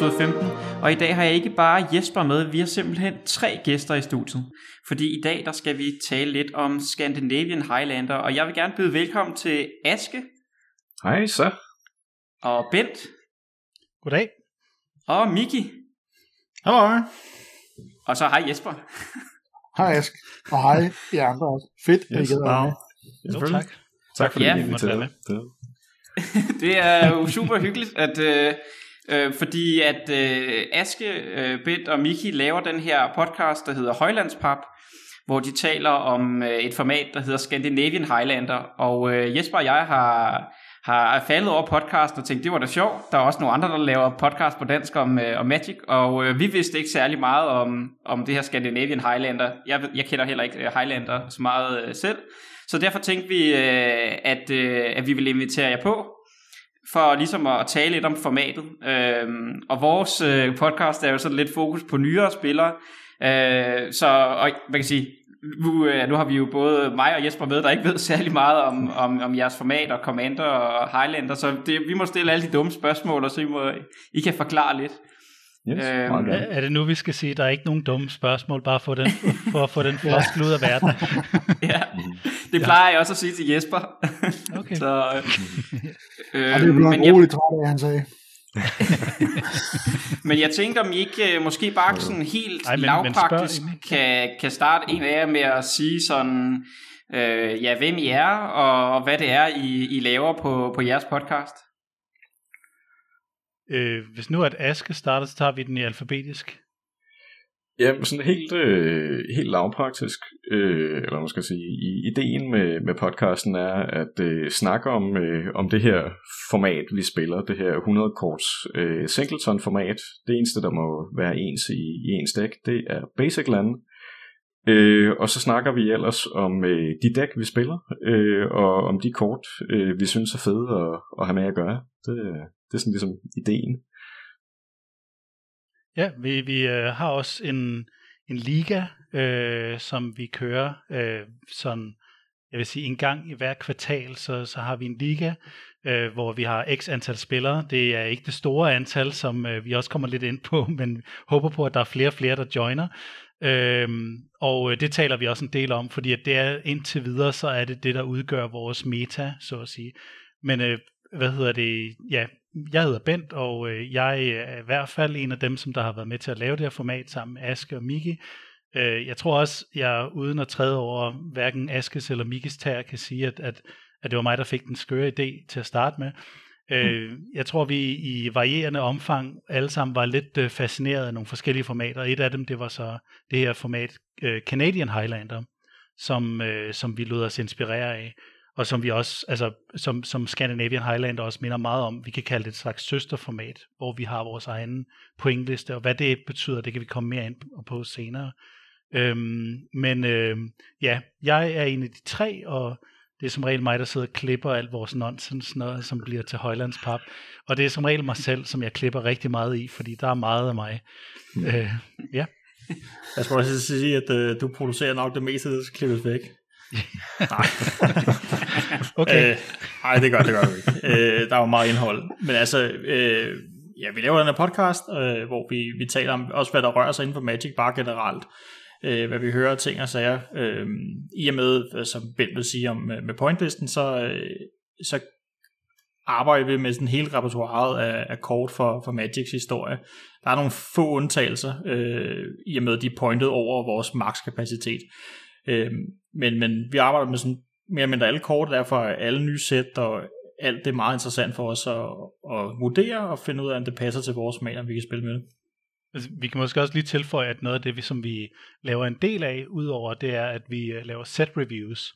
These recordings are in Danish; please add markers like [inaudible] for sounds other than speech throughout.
episode 15, og i dag har jeg ikke bare Jesper med, vi har simpelthen tre gæster i studiet. Fordi i dag der skal vi tale lidt om Scandinavian Highlander, og jeg vil gerne byde velkommen til Aske. Hej så. Og Bent. Goddag. Og Miki. Hallo. Og så hej Jesper. Hej Ask. Og hej I andre også. Fedt, at I Yes, gad være med. Jo, tak. Tak fordi Ja. I Måtte være inviterede. Det- det er jo super hyggeligt, at, øh, øh, fordi at øh, Aske, øh, Bent og Miki laver den her podcast, der hedder Højlandspap, hvor de taler om øh, et format, der hedder Scandinavian Highlander. Og øh, Jesper og jeg har, har faldet over podcasten og tænkt, det var da sjovt. Der er også nogle andre, der laver podcast på dansk om, øh, om Magic, og øh, vi vidste ikke særlig meget om, om det her Scandinavian Highlander. Jeg, jeg kender heller ikke øh, Highlander så meget øh, selv. Så derfor tænkte vi, øh, at, øh, at vi ville invitere jer på, for ligesom at tale lidt om formatet. Øhm, og vores øh, podcast er jo sådan lidt fokus på nyere spillere. Øh, så og, man kan sige, nu, øh, nu har vi jo både mig og Jesper med, der ikke ved [laughs] særlig meget om, om, om jeres format og Commander og Highlander, så det, vi må stille alle de dumme spørgsmål, og så I, må, I kan forklare lidt. Yes, Øhm, Er, det nu, vi skal sige, at der er ikke nogen dumme spørgsmål, bare for, den, [laughs] for at få den floskel ud af verden? [laughs] Ja, det plejer jeg også at sige til Jesper. Okay. så, øh, øh, Og det blev men han jeg- roligt træt af, han sagde. [laughs] Men jeg tænker, om I ikke øh, måske bare sådan helt Ej, men- men, men lavpraktisk endelig. kan, kan starte en af jer med at sige sådan, øh, ja, hvem I er, og, og hvad det er, I, I laver på, på jeres podcast. Øh, hvis nu at Aske starter, så tager vi den i alfabetisk. Ja, sådan helt, øh, helt lavpraktisk, øh, eller man skal sige, i, ideen med, med podcasten er at øh, snakke om, øh, om det her format, vi spiller, det her 100 korts øh, singleton format. Det eneste, der må være ens i, i ens dæk, det er Basic Land. Øh, og så snakker vi ellers om øh, de dæk, vi spiller, øh, og om de kort, øh, vi synes er fede at, at have med at gøre. Det, øh, det er sådan ligesom ideen. Ja, vi, vi øh, har også en, en liga, øh, som vi kører øh, sådan, jeg vil sige en gang i hver kvartal, så, så har vi en liga, øh, hvor vi har x antal spillere. Det er ikke det store antal, som øh, vi også kommer lidt ind på, [laughs] men håber på, at der er flere og flere, der joiner. Øhm, og øh, det taler vi også en del om, fordi at det er indtil videre, så er det det, der udgør vores meta, så at sige. Men øh, hvad hedder det? Ja, jeg hedder Bent, og øh, jeg er i hvert fald en af dem, som der har været med til at lave det her format sammen med Aske og Miki. Øh, jeg tror også, jeg uden at træde over hverken Askes eller Mikis tær, kan sige, at, at, at det var mig, der fik den skøre idé til at starte med. Øh, jeg tror, vi i varierende omfang alle sammen var lidt øh, fascineret af nogle forskellige formater. Et af dem, det var så det her format øh, Canadian Highlander, som, øh, som vi lod os inspirere af, og som vi også, altså som, som Scandinavian Highlander også minder meget om. Vi kan kalde det et slags søsterformat, hvor vi har vores egen pointliste, og hvad det betyder, det kan vi komme mere ind på senere. Øhm, men øhm, ja, jeg er en af de tre, og det er som regel mig, der sidder og klipper alt vores nonsens, noget, som bliver til Højlandspap. Og det er som regel mig selv, som jeg klipper rigtig meget i, fordi der er meget af mig. Øh, ja. Jeg skulle også sige, at øh, du producerer nok det meste, der skal klippes væk. Nej. [laughs] Okay. Øh, nej, det gør det gør ikke. Øh, der er jo meget indhold. Men altså, øh, ja, vi laver den her podcast, øh, hvor vi, vi taler om også, hvad der rører sig inden for Magic bare generelt. Øh, hvad vi hører ting og sager. Øh, I og med, øh, som Bent vil sige om øh, med pointlisten, så, øh, så arbejder vi med sådan hele repertoireet af, af kort for, for Magics historie. Der er nogle få undtagelser, øh, i og med de er pointet over vores makskapacitet. Øh, men, men vi arbejder med sådan mere eller mindre alle kort, derfor er alle nye sæt og alt det er meget interessant for os at, at vurdere og finde ud af, om det passer til vores smag, om vi kan spille med det. Altså, vi kan måske også lige tilføje, at noget af det, vi, som vi laver en del af, udover det er, at vi øh, laver set reviews.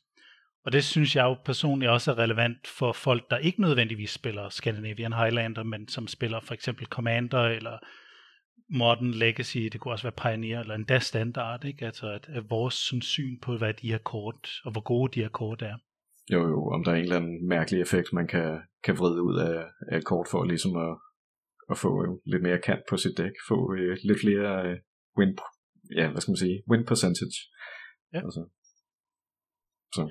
Og det synes jeg jo personligt også er relevant for folk, der ikke nødvendigvis spiller Scandinavian Highlander, men som spiller for eksempel Commander eller Modern Legacy, det kunne også være Pioneer eller endda Standard, ikke? Altså at, at vores sådan, syn på, hvad de her kort, og hvor gode de her kort er. Jo, jo, om der er en eller anden mærkelig effekt, man kan, kan vride ud af, af et kort for ligesom at, at få øh, lidt mere kant på sit dæk, få øh, lidt flere øh, win, ja, hvad skal man sige, win percentage. Ja. Altså. Så.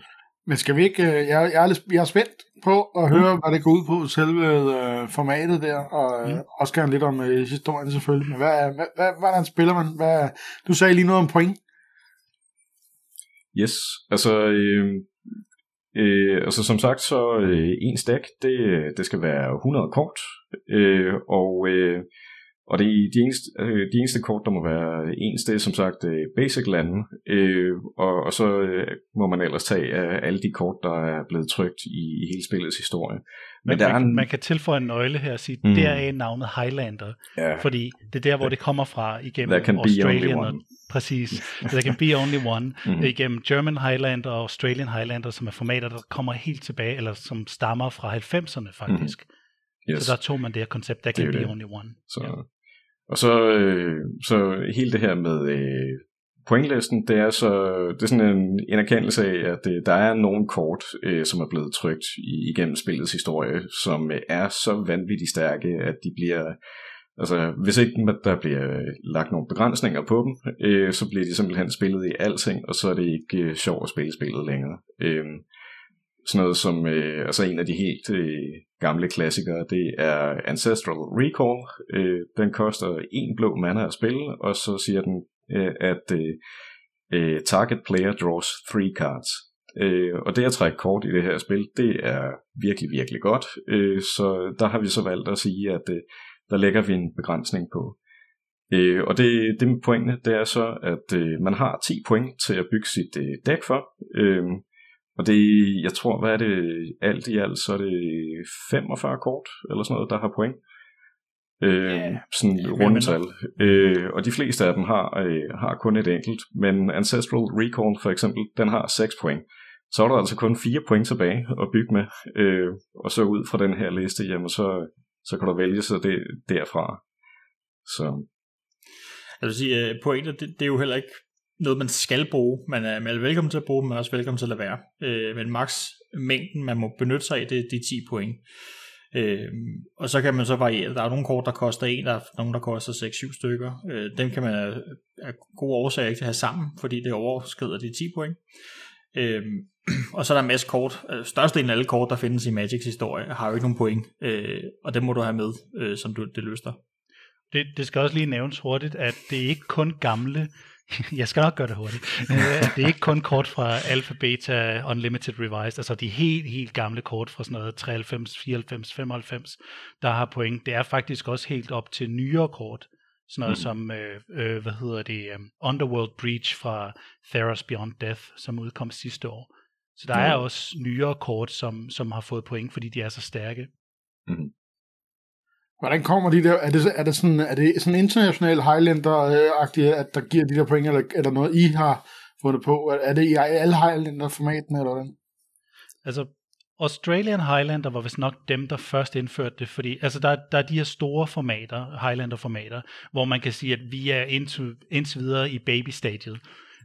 Men skal vi ikke, øh, jeg, jeg, er, jeg er spændt på at høre, mm. hvad det går ud på, selve øh, formatet der, og mm. også gerne lidt om øh, historien selvfølgelig, men hvad, hvad, hvad, hvordan spiller man? Hvad, du sagde lige noget om point. Yes, altså, øh, øh, altså som sagt, så øh, en stack, det, det skal være 100 kort, øh, og øh, og det, de, eneste, øh, de eneste kort, der må være ens, det er som sagt øh, basic lande, øh, og, og så øh, må man ellers tage af alle de kort, der er blevet trygt i, i hele spillets historie. Men, Men der man, er en... man kan tilføje en nøgle her og sige, mm. der er navnet Highlander, ja. fordi det er der, hvor det kommer fra igennem Australien. Og, præcis, [laughs] there can be only one. mm. Igennem German Highlander og Australian Highlander, som er formater, der kommer helt tilbage, eller som stammer fra 90'erne faktisk. Mm. Yes. Så der tog man det her koncept, there can be det. only one. Så, ja. Og så, øh, så hele det her med øh, pointlisten, det er så det er sådan en, en erkendelse af, at øh, der er nogle kort, øh, som er blevet trygt igennem spillets historie, som øh, er så vanvittigt stærke, at de bliver Altså, hvis ikke der bliver lagt nogle begrænsninger på dem, øh, så bliver de simpelthen spillet i alting, og så er det ikke øh, sjovt at spille spillet længere. Øh, sådan noget som, øh, altså en af de helt øh, gamle klassikere, det er Ancestral Recall. Øh, den koster en blå mana at spille, og så siger den, øh, at øh, øh, target player draws three cards. Øh, og det at trække kort i det her spil, det er virkelig, virkelig godt. Øh, så der har vi så valgt at sige, at øh, der lægger vi en begrænsning på. Øh, og det, det med pointene, det er så, at øh, man har 10 point til at bygge sit øh, dæk for. Øh, og det, jeg tror, hvad er det, alt i alt, så er det 45 kort, eller sådan noget, der har point. Øh, yeah. Sådan yeah, rundtal. Øh, og de fleste af dem har, øh, har kun et enkelt. Men Ancestral Recall for eksempel, den har 6 point. Så er der altså kun 4 point tilbage at bygge med. Øh, og så ud fra den her liste, jamen så, så kan du vælge sig det derfra. Så. Jeg vil sige, øh, pointet, det, det er jo heller ikke noget, man skal bruge. Man er, man er velkommen til at bruge, men man er også velkommen til at lade være. Øh, men max mængden, man må benytte sig af, det er de 10 point. Øh, og så kan man så variere. Der er nogle kort, der koster en, der er nogle, der koster 6-7 stykker. Øh, dem kan man af, gode årsager ikke have sammen, fordi det overskrider de 10 point. Øh, [clears throat] og så er der en masse kort. Øh, størstedelen af alle kort, der findes i Magics historie, har jo ikke nogen point. Øh, og dem må du have med, øh, som du, det lyster. Det, det skal også lige nævnes hurtigt, at det er ikke kun gamle [laughs] jeg skal nok gøre det hurtigt. Øh, det er ikke kun kort fra Alpha, Beta, Unlimited Revised, altså de helt, helt gamle kort fra sådan noget 93, 94, 95, der har point. Det er faktisk også helt op til nyere kort. Sådan noget mm. som, øh, øh, hvad hedder det, um, Underworld Breach fra Theros Beyond Death, som udkom sidste år. Så der mm. er også nyere kort, som, som har fået point, fordi de er så stærke. Mm. Hvordan kommer de der? Er det, er det sådan, er det sådan international Highlander-agtigt, at der giver de der point, eller er der noget, I har fundet på? Er det i alle Highlander-formaten, eller hvordan? Altså, Australian Highlander var vist nok dem, der først indførte det, fordi altså der, der er de her store formater, Highlander-formater, hvor man kan sige, at vi er indtil, indtil videre i baby-stadiet.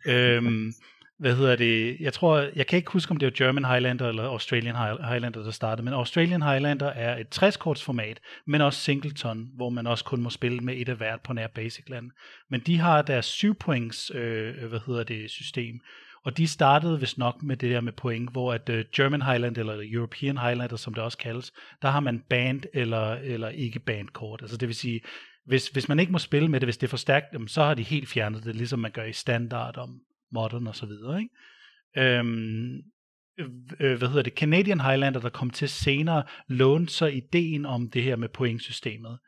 øhm, hvad hedder det, jeg tror, jeg kan ikke huske, om det var German Highlander eller Australian Highlander, der startede, men Australian Highlander er et 60-korts format, men også singleton, hvor man også kun må spille med et af hvert på nær basic land. Men de har deres 7 points, øh, hvad hedder det, system, og de startede vist nok med det der med point, hvor at uh, German Highlander, eller European Highlander, som det også kaldes, der har man band eller, eller ikke band kort. Altså det vil sige, hvis, hvis man ikke må spille med det, hvis det er for stærkt, så har de helt fjernet det, ligesom man gør i standard om, modern og så videre. Ikke? Øhm, øh, øh, hvad hedder det, Canadian Highlander, der kom til senere, lånte så ideen om det her med pointsystemet.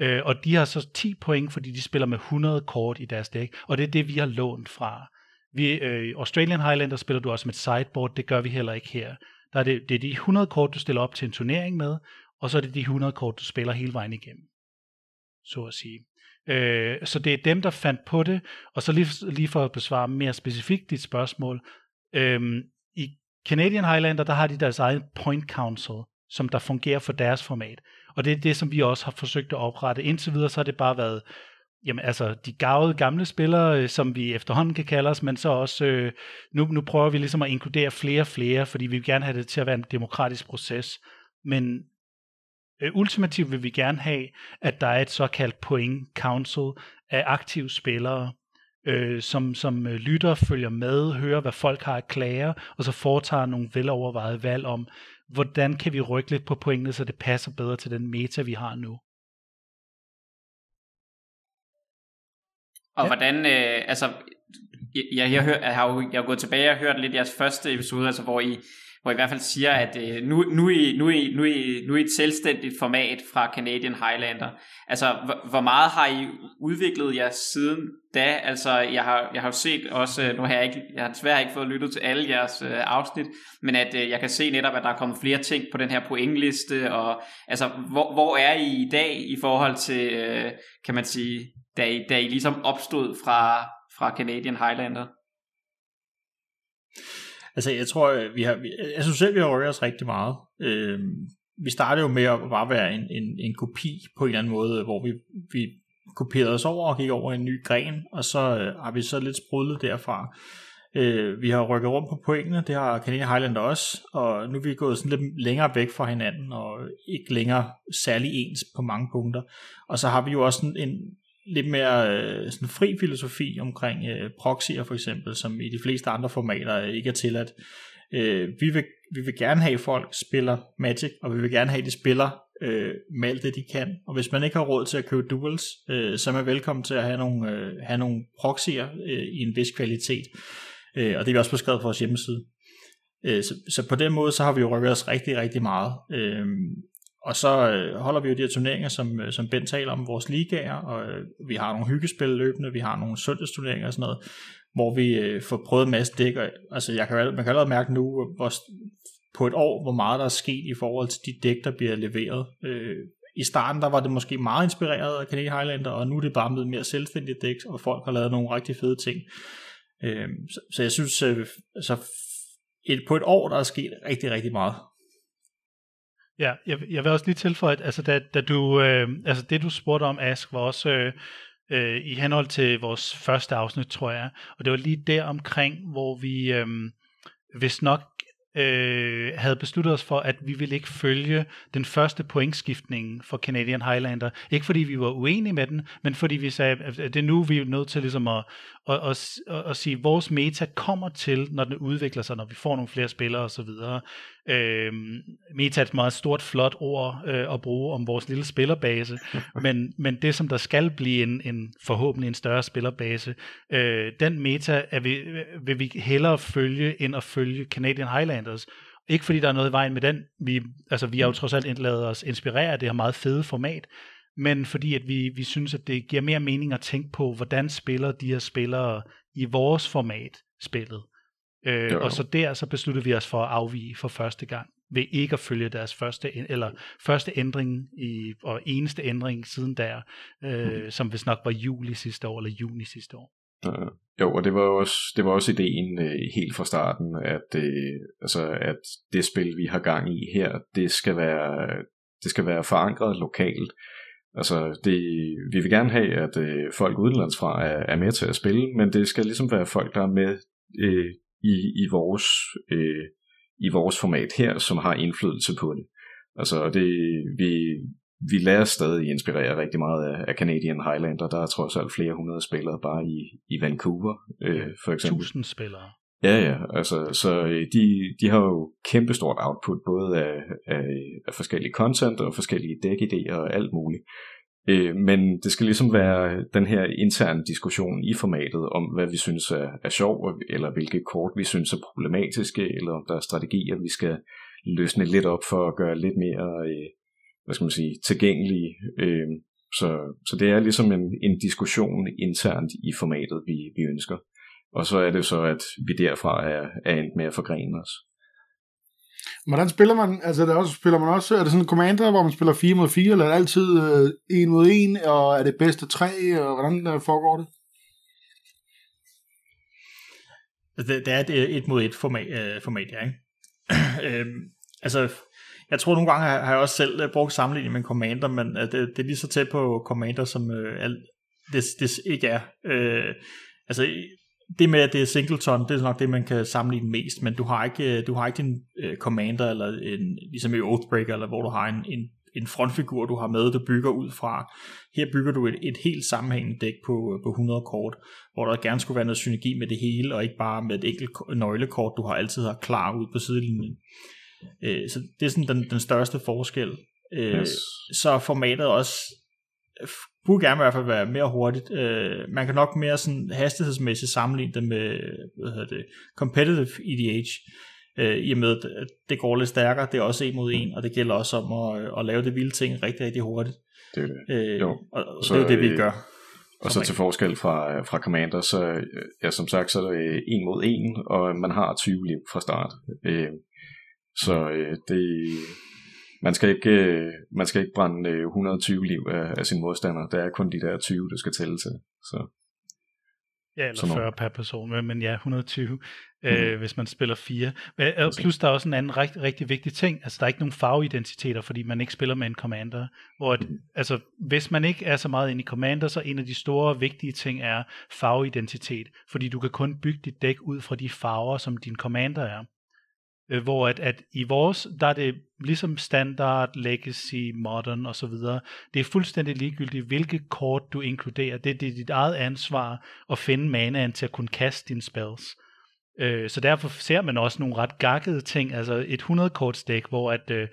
Øh, og de har så 10 point, fordi de spiller med 100 kort i deres dæk, og det er det, vi har lånt fra. Vi, øh, Australian Highlander spiller du også med et sideboard, det gør vi heller ikke her. Der er det, det er de 100 kort, du stiller op til en turnering med, og så er det de 100 kort, du spiller hele vejen igennem. Så at sige. Øh, så det er dem, der fandt på det, og så lige, lige for at besvare mere specifikt dit spørgsmål. Øh, I Canadian Highlander, der har de deres egen point council, som der fungerer for deres format. Og det er det, som vi også har forsøgt at oprette. Indtil videre, så har det bare været jamen, altså, de gavede gamle spillere, øh, som vi efterhånden kan kalde os, men så også, øh, nu, nu prøver vi ligesom at inkludere flere og flere, fordi vi vil gerne have det til at være en demokratisk proces. Men Øh, ultimativt vil vi gerne have, at der er et såkaldt point council af aktive spillere, øh, som, som øh, lytter følger med, hører, hvad folk har at klage, og så foretager nogle velovervejede valg om, hvordan kan vi rykke lidt på pointene, så det passer bedre til den meta, vi har nu. Og ja. hvordan, øh, altså, jeg, jeg, hør, jeg, har jo, jeg har gået tilbage og hørt lidt jeres første episode, altså hvor I, hvor I, i hvert fald siger, at øh, nu, nu, er nu, er nu, er nu er et selvstændigt format fra Canadian Highlander. Altså, hvor, hvor meget har I udviklet jer siden da? Altså, jeg har, jeg har jo set også, øh, nu har jeg ikke, jeg har desværre ikke fået lyttet til alle jeres øh, afsnit, men at øh, jeg kan se netop, at der er kommet flere ting på den her pointliste, og altså, hvor, hvor er I i dag i forhold til, øh, kan man sige, da I, da I ligesom opstod fra, fra Canadian Highlander? Altså, jeg tror, øh, vi har, jeg synes selv, vi har rørt os rigtig meget. Øh, vi startede jo med at bare være en, en, en kopi på en eller anden måde, hvor vi, vi kopierede os over og gik over en ny gren, og så øh, har vi så lidt sprudlet derfra. Øh, vi har rykket rundt på pointene, det har Canadian Highlander også, og nu er vi gået sådan lidt længere væk fra hinanden, og ikke længere særlig ens på mange punkter. Og så har vi jo også en, en lidt mere øh, sådan fri filosofi omkring øh, proxyer for eksempel, som i de fleste andre formater øh, ikke er tilladt. Øh, vi, vil, vi vil gerne have, at folk spiller Magic, og vi vil gerne have, at de spiller øh, med alt det, de kan. Og hvis man ikke har råd til at købe duels, øh, så er man velkommen til at have nogle, øh, have nogle proxyer øh, i en vis kvalitet. Øh, og det er vi også beskrevet på vores hjemmeside. Øh, så, så på den måde, så har vi jo rykket os rigtig, rigtig meget. Øh, og så øh, holder vi jo de her turneringer, som, øh, som Ben taler om, vores ligaer, og øh, vi har nogle hyggespil løbende, vi har nogle søndagsturneringer og sådan noget, hvor vi øh, får prøvet en masse dæk, og, altså jeg kan, man kan allerede mærke nu, hvor, på et år, hvor meget der er sket i forhold til de dæk, der bliver leveret. Øh, I starten der var det måske meget inspireret af Canadian Highlander, og nu er det bare blevet mere selvstændige dæk, og folk har lavet nogle rigtig fede ting. Øh, så, så jeg synes, øh, altså, et, på et år, der er sket rigtig, rigtig meget. Ja, jeg, jeg vil også lige tilføje, at altså, da, da du, øh, altså, det du spurgte om, Ask, var også øh, øh, i henhold til vores første afsnit, tror jeg. Og det var lige der omkring, hvor vi øh, hvis nok øh, havde besluttet os for, at vi ville ikke følge den første pointskiftning for Canadian Highlander. Ikke fordi vi var uenige med den, men fordi vi sagde, at det er nu, vi er nødt til ligesom at, at, at, at, at sige, at vores meta kommer til, når den udvikler sig, når vi får nogle flere spillere osv. Øh, meta er et meget stort, flot ord øh, at bruge om vores lille spillerbase, [laughs] men, men det som der skal blive en, en forhåbentlig en større spillerbase, øh, den meta er vi, vil vi hellere følge, end at følge Canadian Highlanders. Ikke fordi der er noget i vejen med den, vi, altså vi har jo mm. trods alt lavet os inspirere af det her meget fede format, men fordi at vi, vi synes, at det giver mere mening at tænke på, hvordan spiller de her spillere i vores format spillet. Øh, og så der så besluttede vi os for at afvige for første gang ved ikke at følge deres første eller første ændring i, og eneste ændring siden der, øh, mm. som vist nok var juli sidste år eller juni sidste år. Uh, jo, og det var også, det var også ideen uh, helt fra starten, at, uh, altså, at det spil, vi har gang i her, det skal være, det skal være forankret lokalt. Altså, det, vi vil gerne have, at uh, folk udenlandsfra er, er med til at spille, men det skal ligesom være folk, der er med uh, i, i, vores, uh, i vores format her, som har indflydelse på det. Altså, det, vi, vi lader stadig inspirere rigtig meget af, af Canadian Highlander. Der er trods alt flere hundrede spillere bare i, i Vancouver, øh, for eksempel. Tusind spillere. Ja, ja, altså, så øh, de, de har jo kæmpestort output, både af, af, af forskellige content og forskellige dækidéer og alt muligt. Øh, men det skal ligesom være den her interne diskussion i formatet om, hvad vi synes er, er sjov, eller hvilke kort vi synes er problematiske, eller om der er strategier, vi skal løsne lidt op for at gøre lidt mere øh, hvad skal man sige, tilgængelige. Øh, så, så det er ligesom en, en diskussion internt i formatet, vi, vi ønsker. Og så er det så, at vi derfra er, er endt med at forgrene os. Hvordan spiller man, altså der også, spiller man også, er det sådan en commander, hvor man spiller 4 mod 4, eller er det altid øh, 1 mod 1, og er det bedste 3, og hvordan øh, foregår det? Altså, det, det er et, øh, 1 mod 1 format, øh, format ja, ikke? [clears throat] øhm, altså, jeg tror nogle gange har jeg også selv øh, brugt sammenligning med Commander, men øh, det, det er lige så tæt på Commander, som øh, alt, det, det ikke er. Øh, altså, det med, at det er singleton, det er nok det, man kan sammenligne mest, men du har ikke, øh, du har ikke en uh, commander, eller en, ligesom i Oathbreaker, eller hvor du har en, en en frontfigur, du har med, du bygger ud fra. Her bygger du et, et helt sammenhængende dæk på, på 100 kort, hvor der gerne skulle være noget synergi med det hele, og ikke bare med et enkelt nøglekort, du har altid har klar ud på sidelinjen. Øh, så det er sådan den, den største forskel. Øh, yes. Så formatet også burde gerne i hvert fald være mere hurtigt. Øh, man kan nok mere sådan hastighedsmæssigt sammenligne det med hvad hedder det, competitive EDH, øh, i og med at det går lidt stærkere, det er også en mod en, og det gælder også om at, at lave det vilde ting rigtig, rigtig hurtigt. Det er det. Øh, jo. Og, og så, det er det, vi øh, gør. Og så til forskel fra, fra Commander, så ja, som sagt, så er det en mod en, og man har 20 liv fra start. Øh, så øh, det, man skal ikke, øh, man skal ikke brænde 120 liv af, af sin modstander. Der er kun de der 20, du skal tælle til. Så. Ja, eller 40 per person, men ja, 120, mm. øh, hvis man spiller fire. Men, plus der er også en anden rigtig, rigtig vigtig ting, altså der er ikke nogen farveidentiteter, fordi man ikke spiller med en commander, hvor at, mm. altså, hvis man ikke er så meget ind i commander, så en af de store vigtige ting er farveidentitet, fordi du kan kun bygge dit dæk ud fra de farver, som din commander er. Øh, hvor at, at i vores, der er det ligesom standard, legacy, modern og så videre. Det er fuldstændig ligegyldigt, hvilke kort du inkluderer. Det, det er dit eget ansvar at finde manaen til at kunne kaste dine spells. Øh, så derfor ser man også nogle ret gakkede ting, altså et 100 korts dæk, hvor at, øh,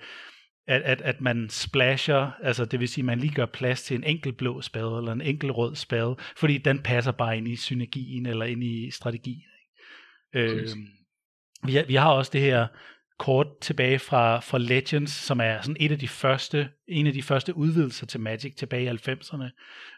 at, at, at man splasher, altså det vil sige, at man lige gør plads til en enkelt blå spade eller en enkelt rød spade, fordi den passer bare ind i synergien eller ind i strategien. Øh, vi, har, vi har også det her kort tilbage fra, fra Legends, som er sådan et af de første, en af de første udvidelser til Magic tilbage i 90'erne.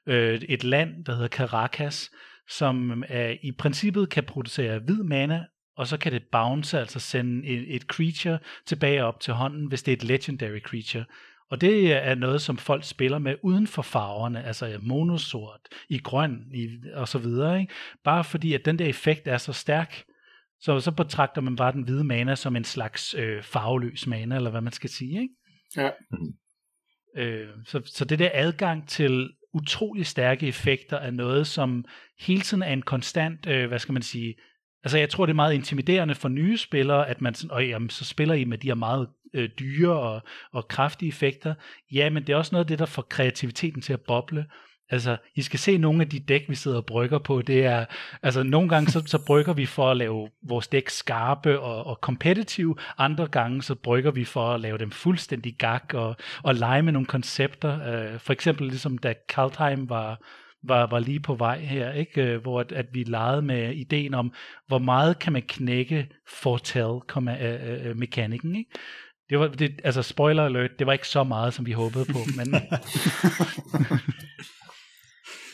Øh, et land, der hedder Caracas, som er, i princippet kan producere hvid mana, og så kan det bounce, altså sende et, et creature tilbage op til hånden, hvis det er et legendary creature. Og det er noget, som folk spiller med uden for farverne, altså monosort, i grøn i, og så videre. Ikke? Bare fordi, at den der effekt er så stærk, så, så betragter man bare den hvide mana som en slags øh, farveløs mana, eller hvad man skal sige. Ikke? Ja. Øh, så, så det der adgang til utrolig stærke effekter er noget, som hele tiden er en konstant, øh, hvad skal man sige, altså jeg tror det er meget intimiderende for nye spillere, at man sådan, og jamen, så spiller I med de her meget øh, dyre og, og kraftige effekter. Ja, men det er også noget af det, der får kreativiteten til at boble, Altså, I skal se nogle af de dæk, vi sidder og brygger på. Det er, altså, nogle gange så, så brygger vi for at lave vores dæk skarpe og, og competitive. Andre gange så brygger vi for at lave dem fuldstændig gak og, og lege med nogle koncepter. Uh, for eksempel ligesom da Kaltheim var, var, var lige på vej her, ikke? Øh, hvor at, at vi legede med ideen om, hvor meget kan man knække fortell-mekanikken. Øh, uh, uh, ikke? Det var, det, altså spoiler alert, det var ikke så meget, som vi håbede på, men... [laughs]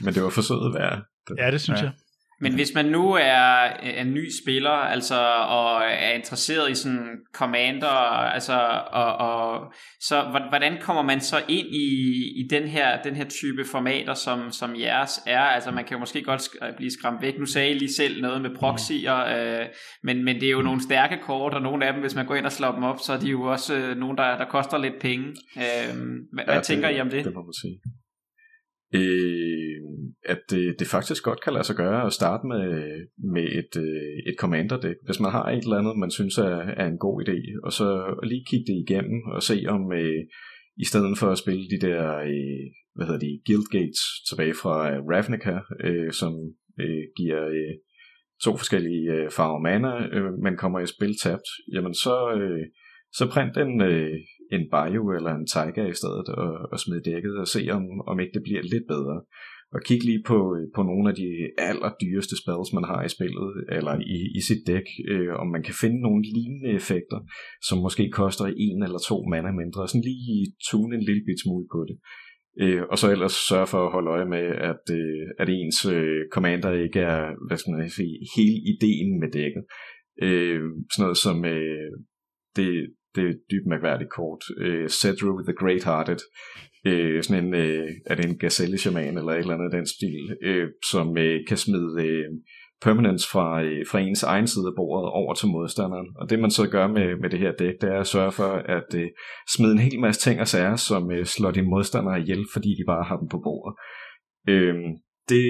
Men det var forsøget værd. Ja, det synes ja. jeg. Men hvis man nu er en ny spiller, altså og er interesseret i sådan commander, altså og, og så hvordan kommer man så ind i, i den her den her type formater som som jeres er? Altså man kan jo måske godt blive skræmt væk. Nu sagde I lige selv noget med proxyer, øh, men men det er jo nogle stærke kort, og nogle af dem, hvis man går ind og slår dem op, så er de jo også øh, nogle der der koster lidt penge. Øh, hvad, ja, hvad tænker I om det? Det må man sige øh, at det, det faktisk godt kan lade sig gøre at starte med, med et, øh, et commander deck, hvis man har et eller andet, man synes er, er en god idé, og så lige kigge det igennem og se om, øh, i stedet for at spille de der, øh, hvad hedder de, Guild Gates tilbage fra øh, Ravnica, øh, som øh, giver øh, to forskellige øh, farver mana, øh, man kommer i spil tabt, jamen så, øh, så print en, øh, en Bayou eller en Tiger i stedet og, og smide dækket og se om, om ikke det bliver lidt bedre. Og kig lige på, øh, på nogle af de allerdyreste spells, man har i spillet, eller i, i sit dæk, øh, om man kan finde nogle lignende effekter, som måske koster en eller to mana mindre, sådan lige tune en lille bit smule på det. Øh, og så ellers sørge for at holde øje med, at, øh, at ens øh, commander ikke er, hvad skal man sige, hele ideen med dækket. Øh, sådan noget som øh, det, det er et dybt mærkværdigt kort. Øh, Cedru the Great-Hearted, øh, sådan en, øh, er det en gazelle shaman eller et eller andet af den stil, øh, som øh, kan smide øh, permanence fra, øh, fra ens egen side af bordet over til modstanderen. Og det man så gør med, med det her dæk, det er at sørge for at øh, smide en hel masse ting og sager, som øh, slår dine modstandere ihjel, fordi de bare har dem på bordet. Øh, det,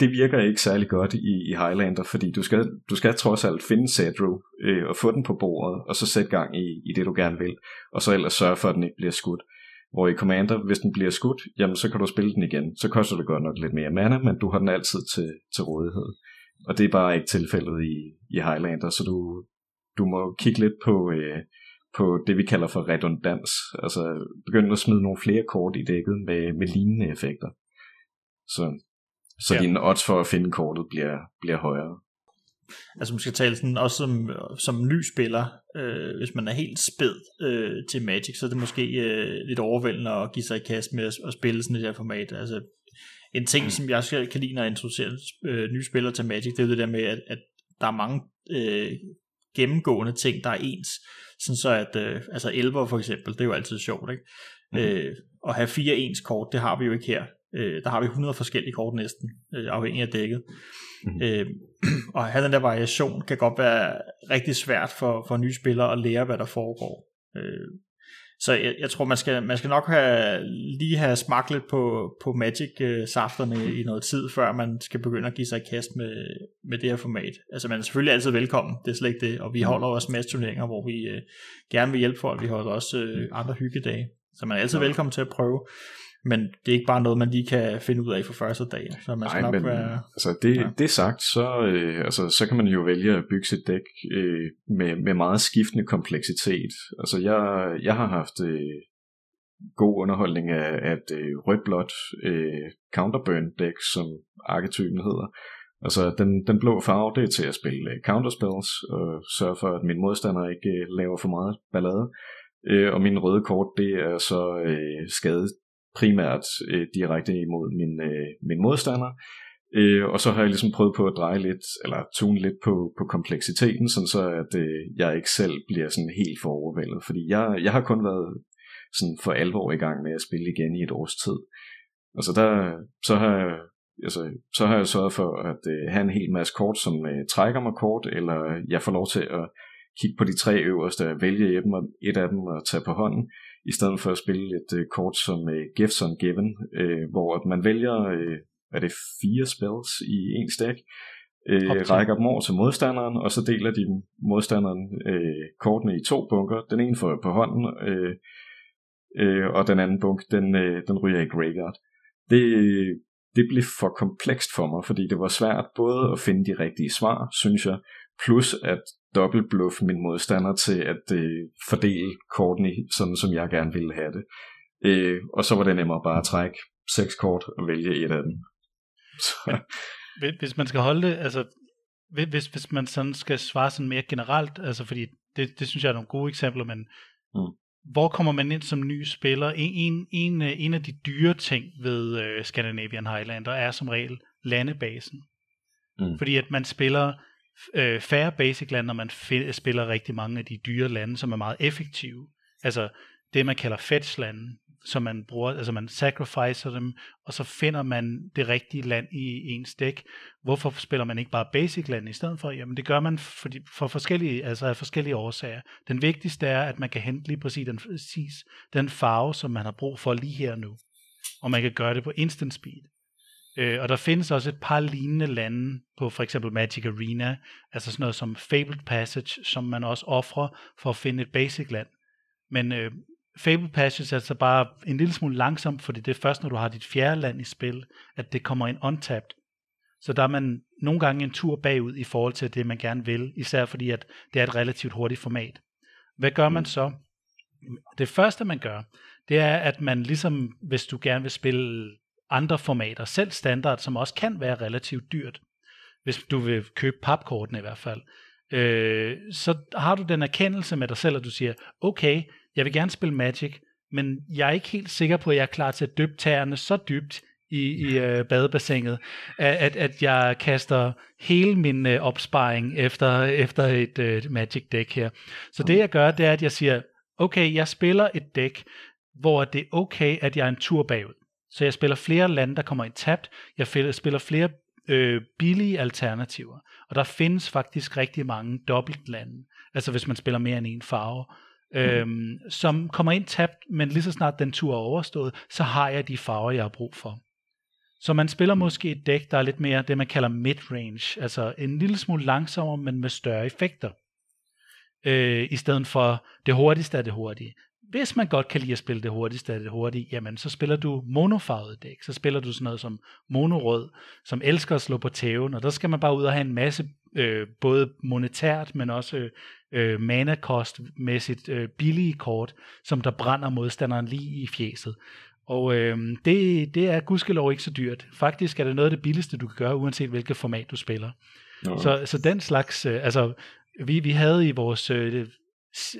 det virker ikke særlig godt i, i Highlander, fordi du skal, du skal trods alt finde Cedro øh, og få den på bordet, og så sætte gang i, i det, du gerne vil, og så ellers sørge for, at den ikke bliver skudt. Hvor i Commander, hvis den bliver skudt, jamen så kan du spille den igen. Så koster det godt nok lidt mere mana, men du har den altid til, til rådighed. Og det er bare ikke tilfældet i, i Highlander, så du, du må kigge lidt på, øh, på det, vi kalder for redundans. Altså begynde at smide nogle flere kort i dækket med, med lignende effekter. Så, så ja. dine odds for at finde kortet bliver, bliver højere. Altså man skal tale sådan, også som, som ny spiller, øh, hvis man er helt spæd øh, til Magic, så er det måske øh, lidt overvældende at give sig i kast med at, at spille sådan et her format. Altså en ting, mm. som jeg skal kan lide, når jeg introducerer øh, nye spillere til Magic, det er det der med, at, at der er mange øh, gennemgående ting, der er ens. Sådan så at, øh, altså elver for eksempel, det er jo altid sjovt, ikke? Mm. Øh, at have fire ens kort, det har vi jo ikke her. Øh, der har vi 100 forskellige kort næsten, øh, afhængig af dækket. Mm. Øh, [clears throat] og at have den der variation kan godt være rigtig svært for, for nye spillere at lære, hvad der foregår. Øh, så jeg, jeg tror, man skal, man skal nok have, lige have smagt lidt på, på Magic-safterne i noget tid, før man skal begynde at give sig i kast med, med det her format. Altså man er selvfølgelig altid velkommen, det er slet ikke det, og vi mm. holder også masse turneringer, hvor vi øh, gerne vil hjælpe folk, vi holder også øh, andre hyggedage, så man er altid velkommen til at prøve men det er ikke bare noget, man lige kan finde ud af for første dag. Så man skal Ej, nok men, være... Altså det, ja. det sagt, så, øh, altså, så kan man jo vælge at bygge sit dæk øh, med, med meget skiftende kompleksitet. Altså jeg, jeg har haft øh, god underholdning af, af et øh, rødt-blåt øh, counterburn dæk, som arketypen hedder. Altså den, den blå farve, det er til at spille øh, counterspells og sørge for, at min modstander ikke øh, laver for meget ballade. Øh, og min røde kort, det er så øh, skadet primært øh, direkte imod min, øh, min modstander. Øh, og så har jeg ligesom prøvet på at dreje lidt, eller tune lidt på, på kompleksiteten, sådan så at øh, jeg ikke selv bliver sådan helt for overvældet. Fordi jeg, jeg har kun været sådan for alvor i gang med at spille igen i et års tid. Altså der, så har jeg, altså, så har jeg sørget for at øh, have en hel masse kort, som øh, trækker mig kort, eller jeg får lov til at kigge på de tre øverste, vælge et af dem og tage på hånden, i stedet for at spille et øh, kort som øh, Gifts on Given, øh, hvor man vælger, øh, er det fire spells i en stack, øh, rækker dem over til modstanderen, og så deler de modstanderen øh, kortene i to bunker. Den ene får på hånden, øh, øh, og den anden bunk, den, øh, den ryger i graveyard. Det, det blev for komplekst for mig, fordi det var svært både at finde de rigtige svar, synes jeg, plus at dobbeltbluff min modstander til at øh, fordele kortene sådan, som jeg gerne ville have det. Øh, og så var det nemmere bare at trække seks kort og vælge et af dem. [laughs] Så. Hvis man skal holde det, altså hvis, hvis man sådan skal svare sådan mere generelt, altså fordi det, det synes jeg er nogle gode eksempler, men mm. hvor kommer man ind som ny spiller? En, en, en, en af de dyre ting ved uh, Scandinavian Highlander er som regel landebasen. Mm. Fordi at man spiller øh, færre basic land, når man f- spiller rigtig mange af de dyre lande, som er meget effektive. Altså det, man kalder fetch lande, som man bruger, altså man sacrificer dem, og så finder man det rigtige land i ens dæk. Hvorfor spiller man ikke bare basic land i stedet for? Jamen det gør man for, de, for forskellige, altså af forskellige årsager. Den vigtigste er, at man kan hente lige præcis den, præcis den farve, som man har brug for lige her nu. Og man kan gøre det på instant speed. Øh, og der findes også et par lignende lande på for eksempel Magic Arena, altså sådan noget som Fabled Passage, som man også offrer for at finde et basic land. Men øh, Fabled Passage er altså bare en lille smule langsomt, fordi det er først, når du har dit fjerde land i spil, at det kommer ind untapped. Så der er man nogle gange en tur bagud i forhold til det, man gerne vil, især fordi at det er et relativt hurtigt format. Hvad gør man så? Det første, man gør, det er, at man ligesom, hvis du gerne vil spille andre formater, selv standard, som også kan være relativt dyrt, hvis du vil købe papkortene i hvert fald, øh, så har du den erkendelse med dig selv, at du siger, okay, jeg vil gerne spille Magic, men jeg er ikke helt sikker på, at jeg er klar til at dyppe tæerne så dybt i, i øh, badebassinet, at, at jeg kaster hele min øh, opsparing efter, efter et øh, Magic deck her. Så det jeg gør, det er, at jeg siger, okay, jeg spiller et dæk, hvor det er okay, at jeg er en tur bagud. Så jeg spiller flere lande, der kommer i tabt. Jeg spiller flere øh, billige alternativer. Og der findes faktisk rigtig mange dobbeltlande. Altså hvis man spiller mere end en farve. Mm. Øhm, som kommer ind tabt, men lige så snart den tur er overstået, så har jeg de farver, jeg har brug for. Så man spiller måske et dæk, der er lidt mere det, man kalder mid-range, altså en lille smule langsommere, men med større effekter. Øh, I stedet for det hurtigste af det hurtige. Hvis man godt kan lide at spille det hurtigste af det hurtige, jamen så spiller du monofarvet dæk. Så spiller du sådan noget som monorød, som elsker at slå på tæven, og der skal man bare ud og have en masse, øh, både monetært, men også øh, mana-kost-mæssigt øh, billige kort, som der brænder modstanderen lige i fjeset. Og øh, det, det er gudskelov ikke så dyrt. Faktisk er det noget af det billigste, du kan gøre, uanset hvilket format du spiller. Nå. Så, så den slags, øh, altså vi, vi havde i vores øh,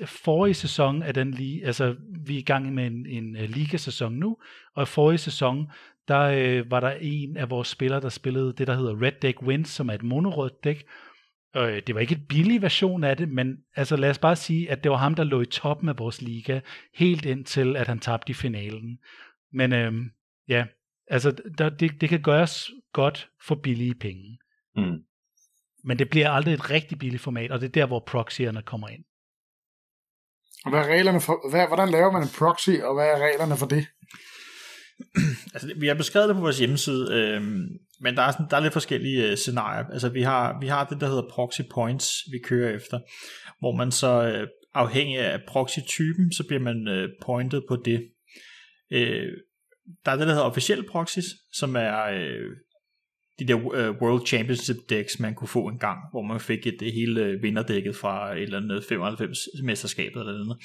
forrige sæson af den lige, altså vi er i gang med en, en uh, ligasæson nu, og i forrige sæson, der øh, var der en af vores spillere, der spillede det, der hedder Red Deck Wins, som er et monorødt dæk. Øh, det var ikke et billig version af det, men altså lad os bare sige, at det var ham, der lå i toppen af vores liga, helt indtil at han tabte i finalen. Men øh, ja, altså der, det, det kan gøres godt for billige penge. Mm. Men det bliver aldrig et rigtig billigt format, og det er der, hvor proxyerne kommer ind. Og hvad er reglerne for, hvad, hvordan laver man en proxy, og hvad er reglerne for det? [clears throat] altså, vi har beskrevet det på vores hjemmeside, øh, men der er, sådan, der er lidt forskellige øh, scenarier. Altså, vi har, vi har det, der hedder proxy points, vi kører efter, hvor man så øh, afhængig af proxy-typen, så bliver man øh, pointet på det. Øh, der er det, der hedder officiel proxies, som er øh, de der uh, World Championship decks, man kunne få en gang, hvor man fik et, det hele øh, vinderdækket fra et eller andet 95 mesterskabet eller andet.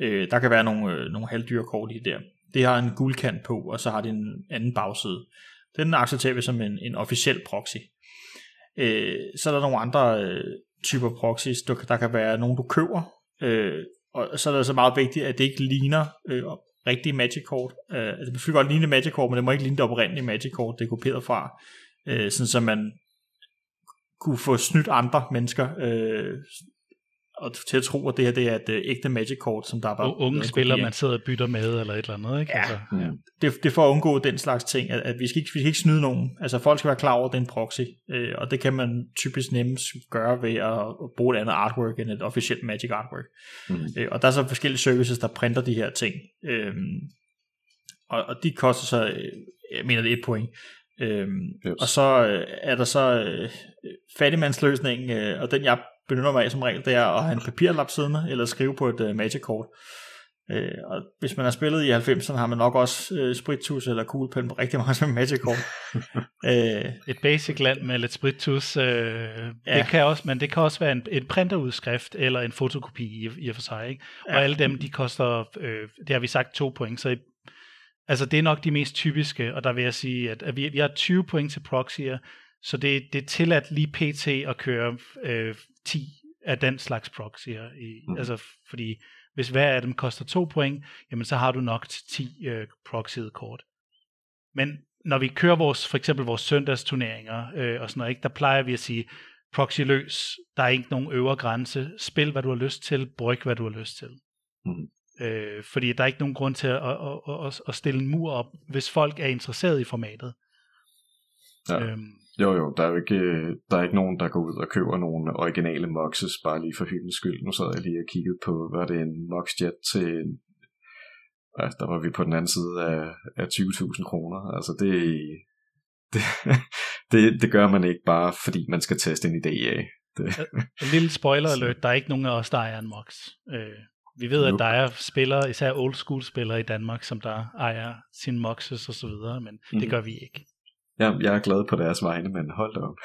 Uh, øh, der kan være nogle, nogle halvdyre kort i der. Det har en guldkant på, og så har det en anden bagside. Den accepterer vi som en, en officiel proxy. Uh, så er der nogle andre typer proxies. Der, der kan være nogle, du køber, uh, og så er det så meget vigtigt, at det ikke ligner uh, rigtige Magic kort. Uh, altså, det kan godt ligne Magic kort, men det må ikke ligne det oprindelige Magic kort, det er kopieret fra øh, sådan så man kunne få snydt andre mennesker øh, og til at tro, at det her det er et øh, ægte Magic kort, som der er bare... Unge spiller, man sidder og bytter med, eller et eller andet, ikke? Ja, altså, ja. Det, det er for at undgå den slags ting, at, at vi, skal ikke, vi skal ikke snyde nogen. Altså folk skal være klar over, at det er en proxy, øh, og det kan man typisk nemmest gøre ved at, at bruge et andet artwork end et officielt Magic artwork. Mm. Øh, og der er så forskellige services, der printer de her ting. Øh, og, og de koster så, øh, jeg mener det er et point. Øhm, yes. Og så øh, er der så øh, fattigmandsløsningen, øh, og den jeg benytter mig af som regel, det er at have en papirlap siddende, eller skrive på et øh, Magic-kort. Øh, og hvis man har spillet i 90'erne, har man nok også øh, spritus eller kuglepen på rigtig mange som Magic-kort. [laughs] øh, et basic land med lidt spritus, øh, ja. det kan også, men det kan også være en, en printerudskrift eller en fotokopi i, i og for sig. Ikke? Og ja. alle dem, de koster, øh, det har vi sagt, to point, så i Altså det er nok de mest typiske, og der vil jeg sige, at, at vi, vi har 20 point til proxyer, så det, det er tilladt lige pt. at køre øh, 10 af den slags proxyer. I, mm. Altså fordi hvis hver af dem koster 2 point, jamen så har du nok til 10 øh, proxyede kort. Men når vi kører vores, for eksempel vores søndagsturneringer øh, og sådan noget, ikke, der plejer vi at sige, proxy løs, der er ikke nogen øvre grænse, spil hvad du har lyst til, bryg hvad du har lyst til. Mm. Øh, fordi der er ikke nogen grund til at, at, at, at stille en mur op, hvis folk er interesseret i formatet. Ja. Øhm, jo jo, der er jo ikke, der er ikke nogen, der går ud og køber nogle originale Moxes, bare lige for hyldens skyld. Nu sad jeg lige og kiggede på, hvad det en Moxjet til, ja, der var vi på den anden side af, af 20.000 kroner. Altså det, [laughs] det, det, det gør man ikke bare, fordi man skal teste en idé af. Det. En lille spoiler [laughs] alert, der er ikke nogen af os, der ejer en Mox. Øh, vi ved, at der er spillere, især old school spillere i Danmark, som der ejer sin Moxes og så videre, men mm. det mhm. gør vi ikke. Ja, jeg er glad på deres vegne, men hold da op.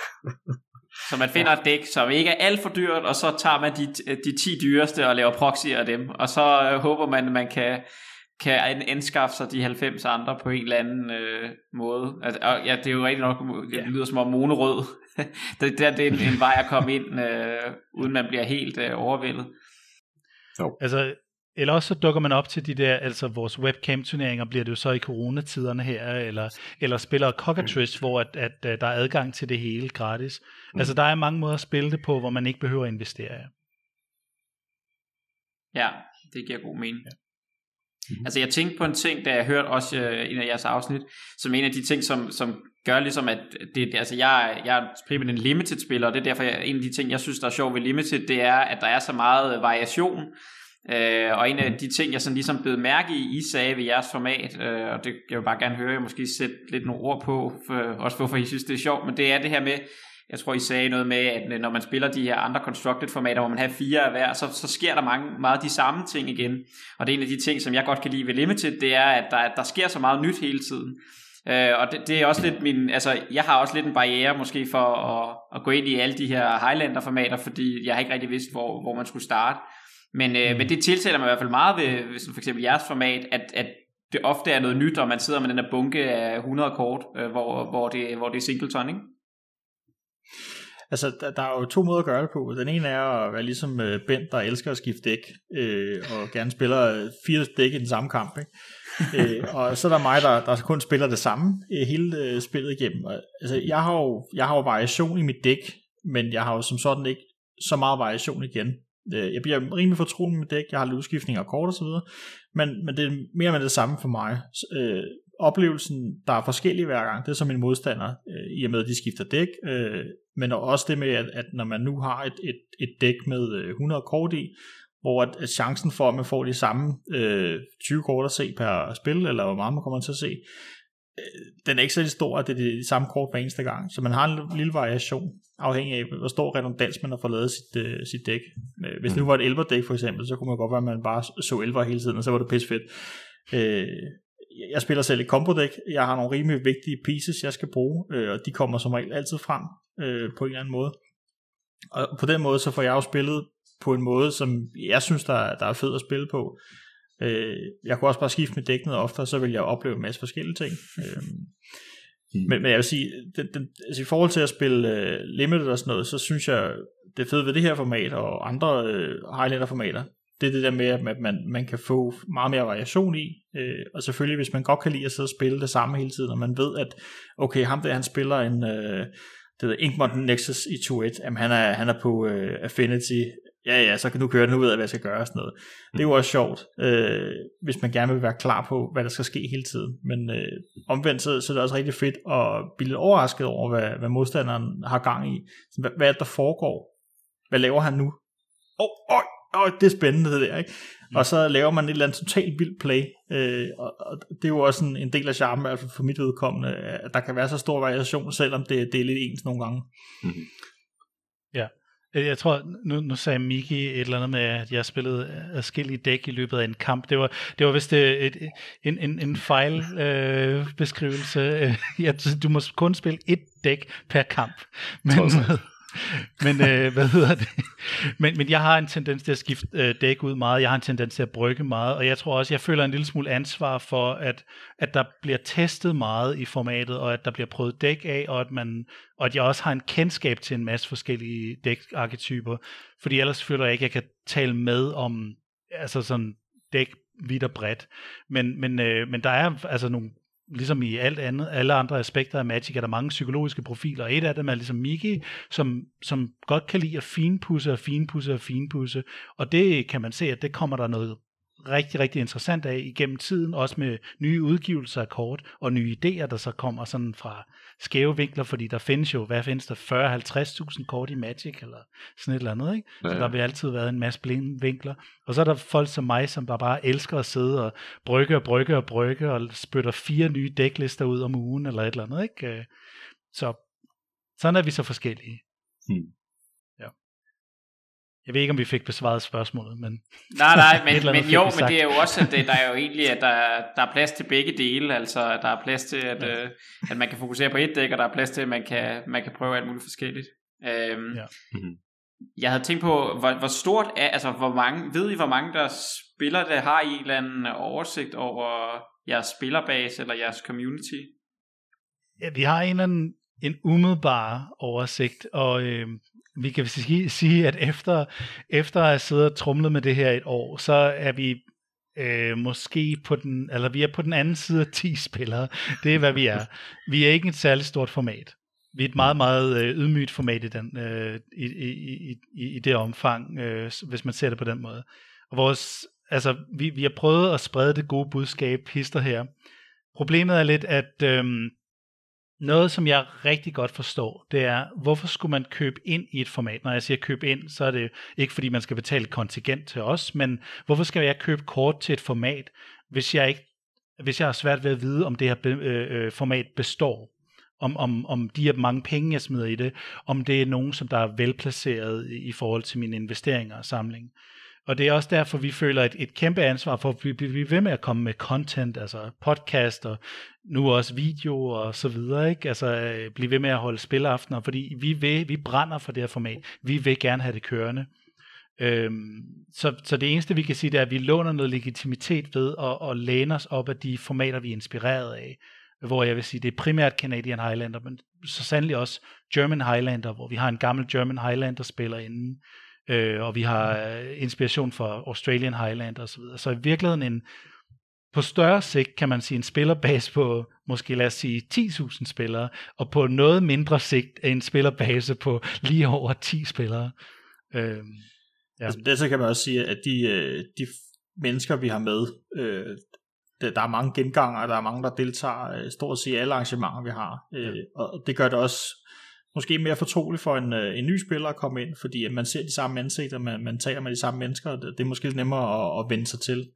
så man finder et dæk, som ikke er alt for dyrt, og så tager man de, de 10 dyreste og laver proxy af dem, og så øh, håber man, at man kan, kan anskaffe sig de 90 andre på en eller anden øh, måde. Altså, og, ja, det er jo rigtig nok, det lyder som om monorød. [laughs] det, det, det er en, en vej at komme ind, øh, uden man bliver helt øh, overvældet. Jo. Altså, eller også så dukker man op til de der, altså vores webcam-turneringer, bliver det jo så i coronatiderne her, eller, eller spiller Cockatrice, mm. hvor at, at, at der er adgang til det hele gratis. Mm. Altså der er mange måder at spille det på, hvor man ikke behøver at investere. Ja, det giver god mening. Ja. Mm-hmm. Altså jeg tænkte på en ting, da jeg hørte også uh, en af jeres afsnit, som en af de ting, som, som gør ligesom, at det, altså jeg, jeg er primært en limited spiller, og det er derfor jeg, en af de ting, jeg synes, der er sjov ved limited, det er, at der er så meget øh, variation, Øh, og en af de ting, jeg sådan ligesom blev mærke i, I sagde ved jeres format, øh, og det jeg vil bare gerne høre, jeg måske sætte lidt nogle ord på, for, også hvorfor I synes, det er sjovt, men det er det her med, jeg tror I sagde noget med, at øh, når man spiller de her andre constructed formater, hvor man har fire af hver, så, så sker der mange, meget de samme ting igen. Og det er en af de ting, som jeg godt kan lide ved Limited, det er, at der, der sker så meget nyt hele tiden. Øh, og det, det er også lidt min, altså jeg har også lidt en barriere måske for at, at gå ind i alle de her Highlander-formater, fordi jeg har ikke rigtig vidst, hvor, hvor man skulle starte. Men, øh, mm. men det tiltaler mig i hvert fald meget ved, ved for eksempel jeres format, at, at det ofte er noget nyt, og man sidder med den der bunke af 100 kort, øh, hvor, hvor, det, hvor det er singleton, ikke? Altså, der, der er jo to måder at gøre det på. Den ene er at være ligesom øh, Bent, der elsker at skifte dæk, øh, og gerne spiller fire dæk i den samme kamp. Ikke? [laughs] øh, og så er der mig, der, der kun spiller det samme øh, hele øh, spillet igennem. Og, altså, jeg har, jo, jeg har jo variation i mit dæk, men jeg har jo som sådan ikke så meget variation igen. Øh, jeg bliver rimelig fortrolig med mit dæk, jeg har lidt udskiftninger af kort og så videre, men, men det er mere med det samme for mig. Øh, oplevelsen, der er forskellig hver gang, det er som en modstander, øh, i og med, at de skifter dæk, øh, men også det med, at, at når man nu har et, et, et dæk med øh, 100 kort i, hvor at, at chancen for, at man får de samme øh, 20 kort at se per spil, eller hvor meget man kommer til at se, øh, den er ikke så stor, at det er de samme kort hver eneste gang. Så man har en lille variation, afhængig af, hvor stor redundans man har fået lavet sit, øh, sit dæk. Øh, hvis det nu var et elver dæk for eksempel, så kunne man godt være, at man bare så elver hele tiden, og så var det pisse fedt. Øh, jeg spiller selv et combo deck. Jeg har nogle rimelig vigtige pieces, jeg skal bruge, øh, og de kommer som regel altid frem øh, på en eller anden måde. Og på den måde, så får jeg jo spillet på en måde, som jeg synes, der, der er fed at spille på. Øh, jeg kunne også bare skifte med dæk noget oftere, så vil jeg opleve en masse forskellige ting. Øh, mm. men, men jeg vil sige, den, den, altså i forhold til at spille øh, Limited og sådan noget, så synes jeg, det fede ved det her format og andre øh, Highlander-formater, det er det der med, at man, man kan få meget mere variation i, øh, og selvfølgelig hvis man godt kan lide at sidde og spille det samme hele tiden, og man ved, at okay, ham der han spiller en, øh, det hedder Inkmont Nexus i 2.1, jamen han er, han er på øh, Affinity, ja ja, så kan du køre nu ud af, hvad jeg skal gøre og sådan noget. Det er jo også sjovt, øh, hvis man gerne vil være klar på, hvad der skal ske hele tiden. Men øh, omvendt, så, så er det også rigtig fedt at blive lidt overrasket over, hvad, hvad modstanderen har gang i. Så, hvad, hvad er det, der foregår? Hvad laver han nu? Åh, oh, oh, oh, det er spændende det der, ikke? Mm. Og så laver man et eller andet totalt vildt play, øh, og, og det er jo også en, en del af charmen, i hvert fald for mit vedkommende, at der kan være så stor variation, selvom det, det er lidt ens nogle gange. Mm-hmm. Ja, jeg tror, nu, nu sagde Miki et eller andet med, at jeg spillede adskillige dæk i løbet af en kamp. Det var, det var vist et, et, en, en, en fejlbeskrivelse. Øh, ja, du må kun spille et dæk per kamp. Men, men øh, [laughs] hvad hedder det? Men, men jeg har en tendens til at skifte øh, dæk ud meget. Jeg har en tendens til at brygge meget, og jeg tror også, jeg føler en lille smule ansvar for, at, at der bliver testet meget i formatet, og at der bliver prøvet dæk af, og at, man, og at jeg også har en kendskab til en masse forskellige dækarketyper, fordi ellers føler jeg ikke, at jeg kan tale med om altså sådan dæk vidt og bredt. Men, men, øh, men der er altså nogle ligesom i alt andet, alle andre aspekter af Magic, er der mange psykologiske profiler, og et af dem er ligesom Miki, som, som godt kan lide at finpudse og finpudse og finpudse, og det kan man se, at det kommer der noget rigtig, rigtig interessant af igennem tiden, også med nye udgivelser af kort og nye idéer, der så kommer sådan fra skæve vinkler, fordi der findes jo, hvad findes der, 40-50.000 kort i Magic, eller sådan et eller andet, ikke? Så ja. der vil altid være en masse blinde vinkler. Og så er der folk som mig, som der bare elsker at sidde og brygge og brygge og brygge, og spytter fire nye dæklister ud om ugen, eller et eller andet, ikke? Så sådan er vi så forskellige. Hmm. Jeg ved ikke, om vi fik besvaret spørgsmålet, men... [laughs] Nej, nej, [laughs] men, men jo, men det er jo også, at det, der er jo egentlig, at der, der er plads til begge dele, altså der er plads til, at, ja. øh, at man kan fokusere på et dæk, og der er plads til, at man kan, man kan prøve alt muligt forskelligt. Øhm, ja. mm-hmm. Jeg havde tænkt på, hvor, hvor stort er, altså hvor mange, ved I, hvor mange der spiller det, har I en eller anden oversigt over jeres spillerbase eller jeres community? Ja, vi har en eller anden en umiddelbar oversigt, og øh, vi kan sige, at efter, efter at have siddet og trumlet med det her et år, så er vi øh, måske på den, eller vi er på den anden side af 10 spillere. Det er, hvad vi er. Vi er ikke et særligt stort format. Vi er et meget, meget øh, ydmygt format i, den, øh, i, i, i, i det omfang, øh, hvis man ser det på den måde. Og vores, altså, vi, vi har prøvet at sprede det gode budskab, hister her. Problemet er lidt, at øh, noget, som jeg rigtig godt forstår, det er, hvorfor skulle man købe ind i et format? Når jeg siger købe ind, så er det ikke fordi, man skal betale kontingent til os, men hvorfor skal jeg købe kort til et format, hvis jeg ikke hvis jeg har svært ved at vide, om det her øh, øh, format består? om, om, om de her mange penge, jeg smider i det, om det er nogen, som der er velplaceret i, i forhold til mine investeringer og samling. Og det er også derfor, vi føler et, et kæmpe ansvar for at blive ved med at komme med content, altså podcast og nu også video og så videre, ikke? Altså øh, blive ved med at holde spilaftener, fordi vi, vil, vi brænder for det her format. Vi vil gerne have det kørende. Øhm, så, så det eneste vi kan sige, det er, at vi låner noget legitimitet ved at, at læne os op af de formater, vi er inspireret af. Hvor jeg vil sige, det er primært Canadian Highlander, men så sandelig også German Highlander, hvor vi har en gammel German Highlander spiller inden, øh, og vi har øh, inspiration fra Australian Highlander osv. Så, så i virkeligheden en, på større sigt kan man sige en spillerbase på måske lad os sige 10.000 spillere, og på noget mindre sigt en spillerbase på lige over 10 spillere. Øh, Ja. Altså, det så kan man også sige, at de, øh, de mennesker, vi har med, øh, der er mange genganger, der er mange, der deltager øh, stort set alle arrangementer, vi har. Ja. Og det gør det også måske mere fortroligt for en, øh, en ny spiller at komme ind, fordi man ser de samme ansigter, man, man taler med de samme mennesker, og det er måske lidt nemmere at, at vende sig til.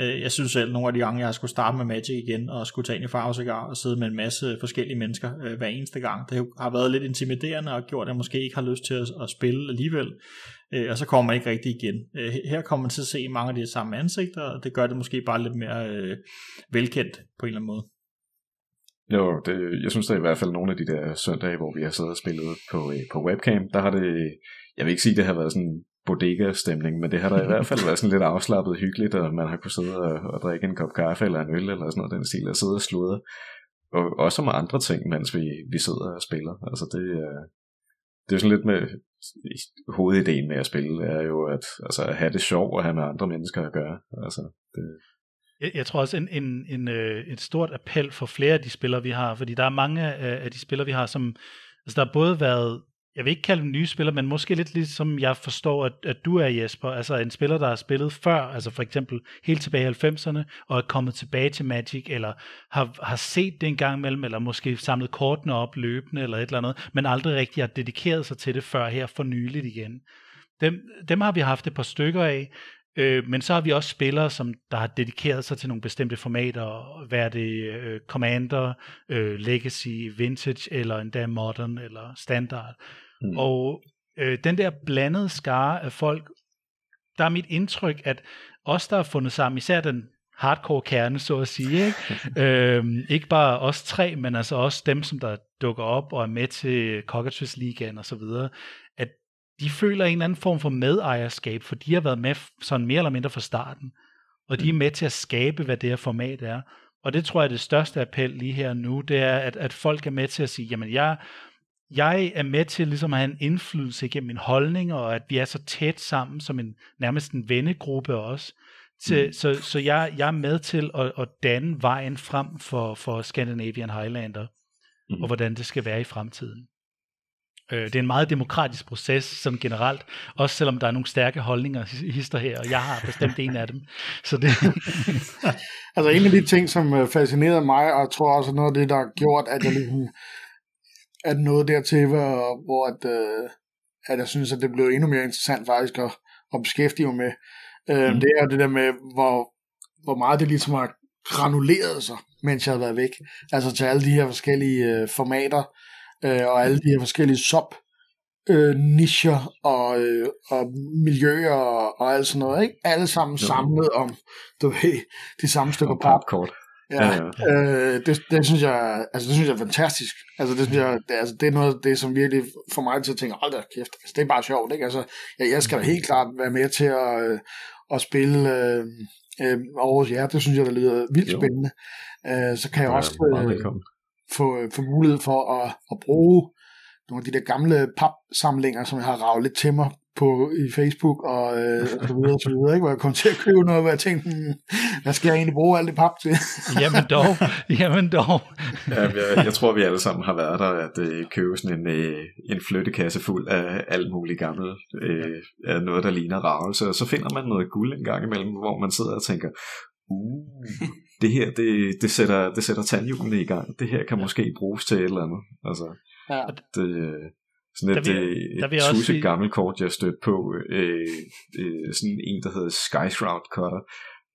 Øh, jeg synes selv, nogle af de gange, jeg har skulle starte med Magic igen, og skulle tage ind i farvesigar og sidde med en masse forskellige mennesker øh, hver eneste gang, det har været lidt intimiderende og gjort, at jeg måske ikke har lyst til at, at spille alligevel og så kommer man ikke rigtig igen. Her kommer man til at se mange af de samme ansigter, og det gør det måske bare lidt mere velkendt på en eller anden måde. Jo, det, jeg synes, der i hvert fald nogle af de der søndage, hvor vi har siddet og spillet på, øh, på webcam, der har det, jeg vil ikke sige, det har været sådan bodega-stemning, men det har der i hvert fald været sådan lidt afslappet hyggeligt, at man har kunnet sidde og, og drikke en kop kaffe eller en øl eller sådan noget den stil, og sidde og sludre. Og også om andre ting, mens vi, vi sidder og spiller. Altså det, øh, det er sådan lidt med hovedideen med at spille, er jo at, altså, at have det sjovt og have med andre mennesker at gøre. Altså, det jeg, jeg tror også en, en, en, øh, et stort appel for flere af de spillere, vi har, fordi der er mange af, af de spillere, vi har, som altså, der har både været jeg vil ikke kalde dem nye spillere, men måske lidt ligesom jeg forstår, at, at du er Jesper, altså en spiller, der har spillet før, altså for eksempel helt tilbage i 90'erne, og er kommet tilbage til Magic, eller har, har set det en gang imellem, eller måske samlet kortene op løbende, eller et eller andet, men aldrig rigtig har dedikeret sig til det før her for nyligt igen. Dem, dem har vi haft et par stykker af, Øh, men så har vi også spillere, som der har dedikeret sig til nogle bestemte formater, hvad det øh, Commander, øh, Legacy, Vintage, eller endda Modern, eller Standard. Mm. Og øh, den der blandede skare af folk, der er mit indtryk, at os, der har fundet sammen, især den hardcore kerne, så at sige. Ikke, [laughs] øhm, ikke bare os tre, men altså også dem, som der dukker op og er med til Cockatrice Ligaen og så videre, de føler en eller anden form for medejerskab, for de har været med sådan mere eller mindre fra starten, og de er mm. med til at skabe, hvad det her format er. Og det tror jeg er det største appel lige her nu, det er, at, at folk er med til at sige, jamen jeg, jeg er med til ligesom at have en indflydelse igennem min holdning, og at vi er så tæt sammen som en nærmest en vennegruppe også. Til, mm. Så, så jeg, jeg er med til at, at danne vejen frem for, for Scandinavian Highlander, mm. og hvordan det skal være i fremtiden. Øh, det er en meget demokratisk proces, som generelt, også selvom der er nogle stærke holdninger hister her, og jeg har bestemt en af dem. Så det... [laughs] altså en af de ting, som øh, fascinerede mig, og jeg tror også noget af det, der har gjort, at jeg ligesom at noget dertil, hvor, hvor at, øh, at jeg synes, at det blev endnu mere interessant faktisk at, at beskæftige mig med. Øh, mm. Det er det der med, hvor, hvor meget det ligesom har granuleret sig, mens jeg har været væk. Altså til alle de her forskellige øh, formater, øh, og alle de her forskellige sub øh, nischer og, øh, og miljøer og, og alt sådan noget, ikke? Alle sammen jo. samlet om, du ved, de samme stykker pap. Ja, ja, ja. Øh, det, det, synes jeg, altså det synes jeg er fantastisk. Altså det synes jeg, det, altså det er noget af det, som virkelig får mig til at tænke, hold da kæft, altså det er bare sjovt, ikke? Altså jeg, jeg skal da helt klart være med til at, øh, at spille øh, øh, Aarhus Ja, det synes jeg, der lyder vildt jo. spændende. Øh, så kan jeg ja, også øh, få, få mulighed for at, at bruge nogle af de der gamle papsamlinger, som jeg har ravet lidt til mig på, i Facebook og, øh, og så videre og så videre, ikke? hvor jeg kom til at købe noget, hvor jeg tænkte, hmm, hvad skal jeg egentlig bruge alt det pap til? [laughs] jamen dog, jamen dog. ja, jeg, jeg tror, vi alle sammen har været der, at øh, købe sådan en, øh, en flyttekasse fuld af alt muligt gammelt, øh, af noget, der ligner ravelse, og så finder man noget guld en gang imellem, hvor man sidder og tænker, uh, det her, det, det, sætter, det sætter tandhjulene i gang. Det her kan måske bruges til et eller andet. Altså, ja. det, sådan et, der vil, der vil et tusse sige... gammelt kort, jeg stødt på. Øh, øh, sådan en, der hedder Sky Shroud Cutter.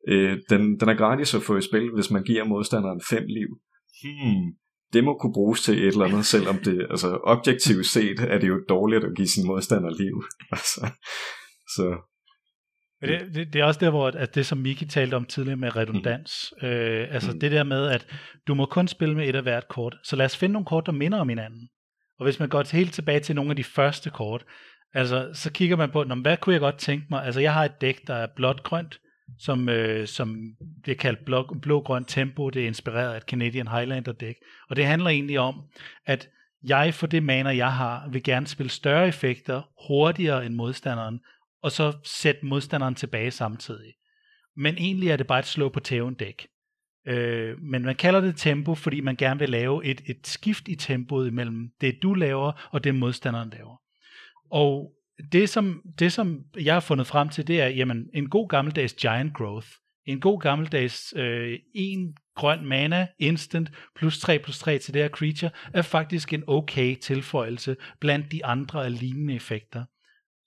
Øh, den, den er gratis at få i spil, hvis man giver modstanderen fem liv. Hmm, det må kunne bruges til et eller andet, selvom det, altså objektivt set, er det jo dårligt at give sin modstander liv. [laughs] Altså, så men det, det, det er også der, hvor at det, som Miki talte om tidligere med redundans, mm. øh, altså mm. det der med, at du må kun spille med et af hvert kort. Så lad os finde nogle kort, der minder om hinanden. Og hvis man går helt tilbage til nogle af de første kort, altså så kigger man på, hvad kunne jeg godt tænke mig? Altså jeg har et dæk, der er blåt-grønt, som, øh, som bliver kaldt blå, blå-grøn tempo. Det er inspireret af et Canadian Highlander dæk. Og det handler egentlig om, at jeg for det maner, jeg har, vil gerne spille større effekter hurtigere end modstanderen, og så sætte modstanderen tilbage samtidig. Men egentlig er det bare et slå på tæven dæk. Øh, men man kalder det tempo, fordi man gerne vil lave et, et skift i tempoet imellem det, du laver, og det modstanderen laver. Og det som, det, som jeg har fundet frem til, det er, jamen, en god gammeldags giant growth, en god gammeldags øh, en grøn mana, instant, plus 3 plus 3 til det her creature, er faktisk en okay tilføjelse blandt de andre lignende effekter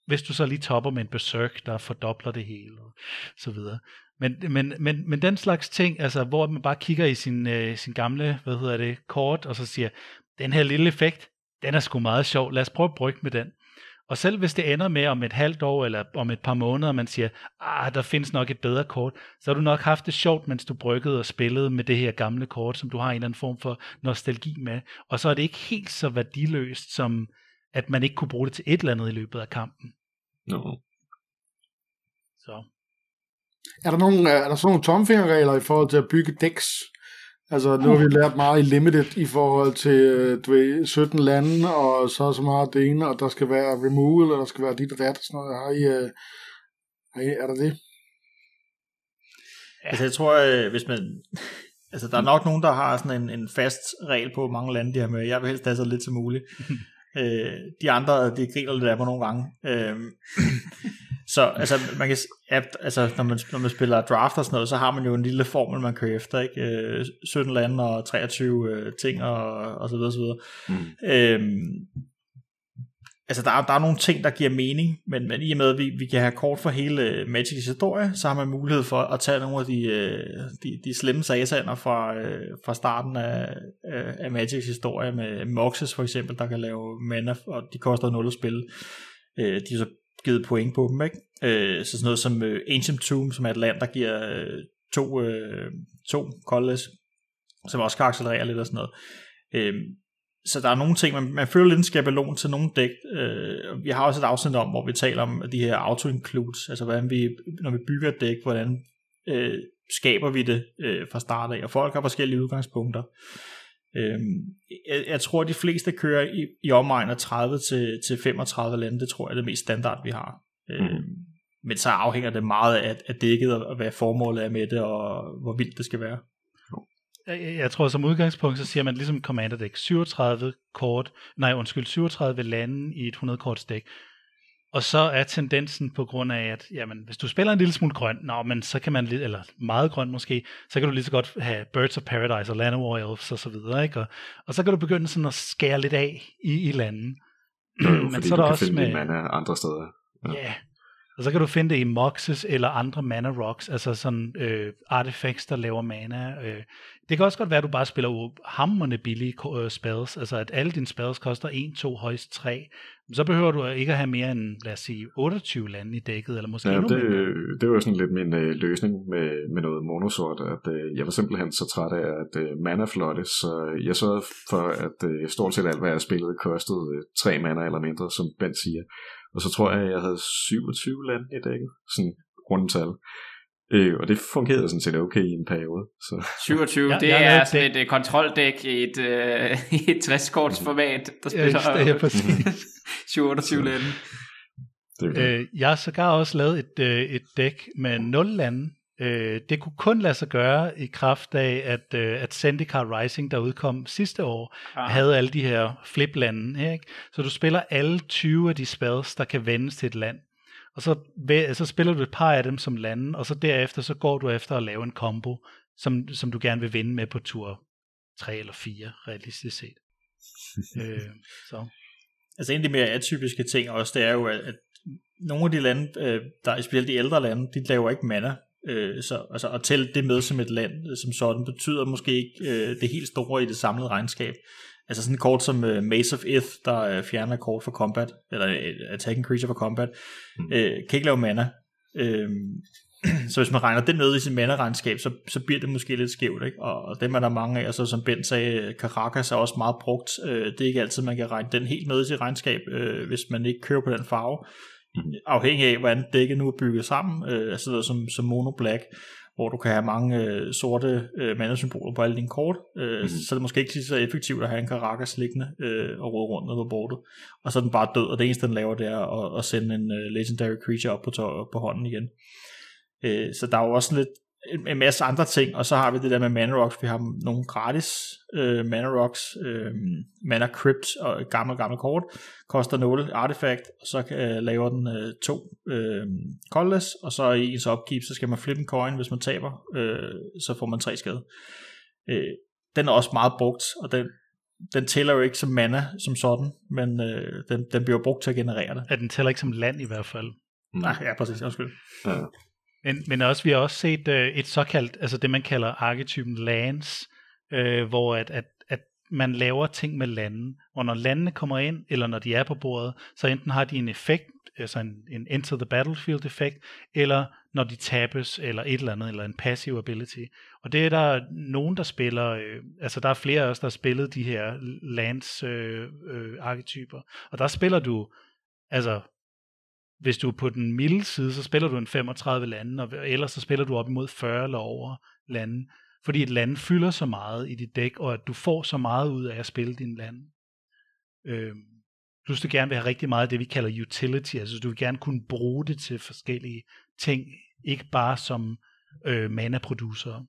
hvis du så lige topper med en berserk, der fordobler det hele, og så videre. Men, men, men, men den slags ting, altså hvor man bare kigger i sin, øh, sin gamle, hvad hedder det, kort, og så siger, den her lille effekt, den er sgu meget sjov, lad os prøve at brygge med den. Og selv hvis det ender med om et halvt år eller om et par måneder, man siger, ah, der findes nok et bedre kort, så har du nok haft det sjovt, mens du bryggede og spillede med det her gamle kort, som du har en eller anden form for nostalgi med. Og så er det ikke helt så værdiløst, som at man ikke kunne bruge det til et eller andet i løbet af kampen. No. Så. Er der, nogle, er der sådan nogle tomfingerregler i forhold til at bygge dæks? Altså, nu har vi lært meget i Limited i forhold til du ved, 17 lande, og så så meget det ene, og der skal være removal, og der skal være dit og dat, og sådan noget. Har I, øh, har I, er der det? Altså, jeg tror, øh, hvis man... Altså, der er nok nogen, der har sådan en, en fast regel på, mange lande de har med. Jeg vil helst have så lidt som muligt. [laughs] Øh, de andre, det griner lidt af mig nogle gange. Øh, [laughs] så altså, man kan, ja, altså, når, man, når man spiller draft og sådan noget, så har man jo en lille formel, man kører efter. Ikke? Øh, 17 lande og 23 øh, ting og, og så videre. Så videre. Mm. Øh, altså der er, der er nogle ting, der giver mening, men, men i og med, at vi, vi kan have kort for hele Magic Magic's historie, så har man mulighed for at tage nogle af de, øh, de, de slemme sagsander fra, øh, fra starten af, af Magic's historie, med Moxes for eksempel, der kan lave mana, og de koster 0 at spille. De har så givet point på dem, ikke? Så sådan noget som Ancient Tomb, som er et land, der giver to, to colors, som også kan accelerere lidt og sådan noget så der er nogle ting, man, man føler lidt en skabelon til nogle dæk. Øh, vi har også et afsnit om, hvor vi taler om de her auto-includes, altså hvordan vi, når vi bygger et dæk, hvordan øh, skaber vi det øh, fra start af, og folk har forskellige udgangspunkter. Øh, jeg, jeg tror, at de fleste kører i, i omegn af 30 til, til 35 lande, det tror jeg er det mest standard, vi har. Øh, mm. Men så afhænger det meget af, af dækket, og hvad formålet er med det, og hvor vildt det skal være jeg, jeg tror som udgangspunkt, så siger man ligesom Commander Deck, 37 kort, nej undskyld, 37 lande i et 100 kort dæk. Og så er tendensen på grund af, at jamen, hvis du spiller en lille smule grøn, nå, men så kan man, eller meget grøn måske, så kan du lige så godt have Birds of Paradise og Land of War Elves og så videre, ikke? Og, og så kan du begynde sådan at skære lidt af i, i landen. [clears throat] [clears throat] men så er der også med... andre steder. Ja. ja, og så kan du finde det i Moxes eller andre mana rocks, altså sådan øh, artifacts, der laver mana. Øh. Det kan også godt være, at du bare spiller hammerne billige øh, spells, altså at alle dine spells koster 1, 2, højst 3. Så behøver du ikke at have mere end, lad os sige, 28 lande i dækket, eller måske ja, endnu det, mindre. det var sådan lidt min øh, løsning med, med noget monosort, at øh, jeg var simpelthen så træt af, at øh, mana flotte, så jeg sørgede for, at øh, stort set alt, hvad jeg spillede, kostede øh, 3 mana eller mindre, som Ben siger. Og så tror jeg, at jeg havde 27 lande i dækket, sådan rundtal. Øh, og det fungerede sådan set okay i en periode. Så. 27, ja, det er sådan et uh, kontroldæk i et, uh, [laughs] i et 60-korts format, der spiller ja, [laughs] det er præcis. 27 lande. Det øh, jeg har sågar også lavet et, øh, et dæk med 0 lande, Øh, det kunne kun lade sig gøre i kraft af, at, øh, at Zendikar Rising, der udkom sidste år, Aha. havde alle de her fliplande. Ikke? Så du spiller alle 20 af de spells, der kan vendes til et land. Og så, så spiller du et par af dem som lande, og så derefter så går du efter at lave en combo, som, som du gerne vil vinde med på tur 3 eller 4, realistisk set. [laughs] øh, så. Altså en af de mere atypiske ting også, det er jo, at, at nogle af de lande, øh, der er specielt de ældre lande, de laver ikke mana Øh, så altså, at tælle det med som et land som sådan, betyder måske ikke øh, det helt store i det samlede regnskab. Altså sådan et kort som uh, Maze of Ith, der uh, fjerner kort for combat, eller uh, attacking creature for combat, mm. uh, kan ikke lave mana. Uh, [clears throat] så hvis man regner det med i sin mana-regnskab, så, så bliver det måske lidt skævt, ikke? Og, og dem er der mange af, og så som Ben sagde, Caracas er også meget brugt. Uh, det er ikke altid, man kan regne den helt med i sit regnskab, uh, hvis man ikke kører på den farve. Mm. Afhængig af, hvordan dækket nu er bygget sammen, uh, altså som, som mono black, hvor du kan have mange øh, sorte øh, mandesymboler på alle dine kort, øh, mm. så er det måske ikke så effektivt at have en Caracas liggende øh, og rode rundt ned på bordet. Og så er den bare død, og det eneste den laver, det er at, at sende en øh, Legendary Creature op på, to- på hånden igen. Øh, så der er jo også lidt en, masse andre ting, og så har vi det der med Mana Rocks. Vi har nogle gratis øh, Mana Rocks, øh, Mana Crypt og et gammelt, gammelt kort, koster 0 artefakt, og så øh, laver den øh, to øh, colorless, og så i ens opgive, så skal man flippe en coin, hvis man taber, øh, så får man tre skade. Øh, den er også meget brugt, og den, den tæller jo ikke som mana som sådan, men øh, den, den bliver brugt til at generere det. Ja, den tæller ikke som land i hvert fald. Nej, ja, præcis, undskyld. Ja. Men, men også, vi har også set øh, et såkaldt, altså det man kalder arketypen lands, øh, hvor at, at, at man laver ting med lande, og når landene kommer ind, eller når de er på bordet, så enten har de en effekt, altså en, en enter the battlefield effekt, eller når de tabes, eller et eller andet, eller en passive ability. Og det er der nogen, der spiller, øh, altså der er flere af os, der har spillet de her lands øh, øh, arketyper, og der spiller du, altså hvis du er på den milde side, så spiller du en 35 lande, og ellers så spiller du op imod 40 eller over lande, fordi et land fylder så meget i dit dæk, og at du får så meget ud af at spille din land. Øh, plus du gerne vil have rigtig meget af det, vi kalder utility, altså du vil gerne kunne bruge det til forskellige ting, ikke bare som øh, mana-producer.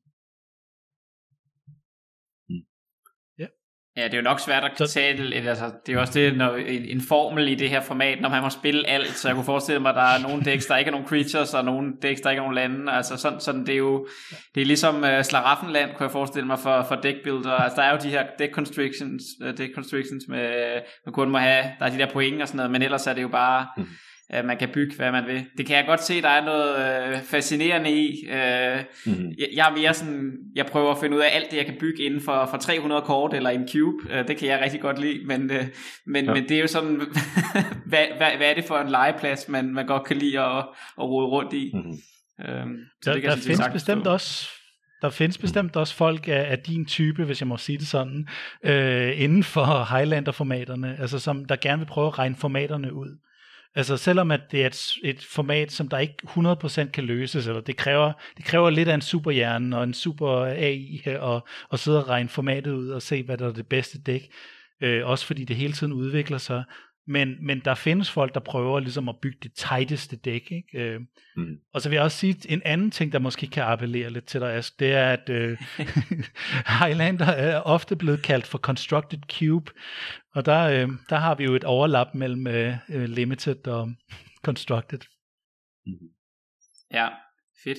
Ja, det er jo nok svært at så... tale, altså, det er jo også det, når en, en formel i det her format, når man må spille alt, så jeg kunne forestille mig, at der er nogle decks, der ikke er nogen creatures, og nogle decks, der ikke er nogen lande, altså sådan, sådan det er jo, det er ligesom uh, Slaraffenland, kunne jeg forestille mig, for, for deckbuilder, altså der er jo de her deck constrictions, uh, deck constrictions med, man kun må have, der er de der point og sådan noget, men ellers er det jo bare, mm at man kan bygge, hvad man vil. Det kan jeg godt se, der er noget øh, fascinerende i. Øh, mm-hmm. jeg, jeg er mere sådan, jeg prøver at finde ud af alt det, jeg kan bygge inden for, for 300 kort eller en cube. Øh, det kan jeg rigtig godt lide, men, øh, men, ja. men det er jo sådan, [laughs] hvad, hvad, hvad er det for en legeplads, man, man godt kan lide at, at rode rundt i. Mm-hmm. Øh, så der, det kan der findes bestemt stå. også der findes bestemt også folk af, af din type, hvis jeg må sige det sådan, øh, inden for Highlander-formaterne, altså som der gerne vil prøve at regne formaterne ud. Altså selvom at det er et, et format, som der ikke 100% kan løses, eller det kræver, det kræver lidt af en superhjerne og en super AI og, og sidde og regne formatet ud og se, hvad der er det bedste dæk. Øh, også fordi det hele tiden udvikler sig. Men, men der findes folk, der prøver ligesom at bygge det tighteste dæk. Ikke? Øh, mm. Og så vil jeg også sige, en anden ting, der måske kan appellere lidt til dig, Ask, det er, at øh, [laughs] Highlander er ofte blevet kaldt for Constructed Cube. Og der, øh, der har vi jo et overlap mellem øh, øh Limited og Constructed. Mm. Ja, fedt.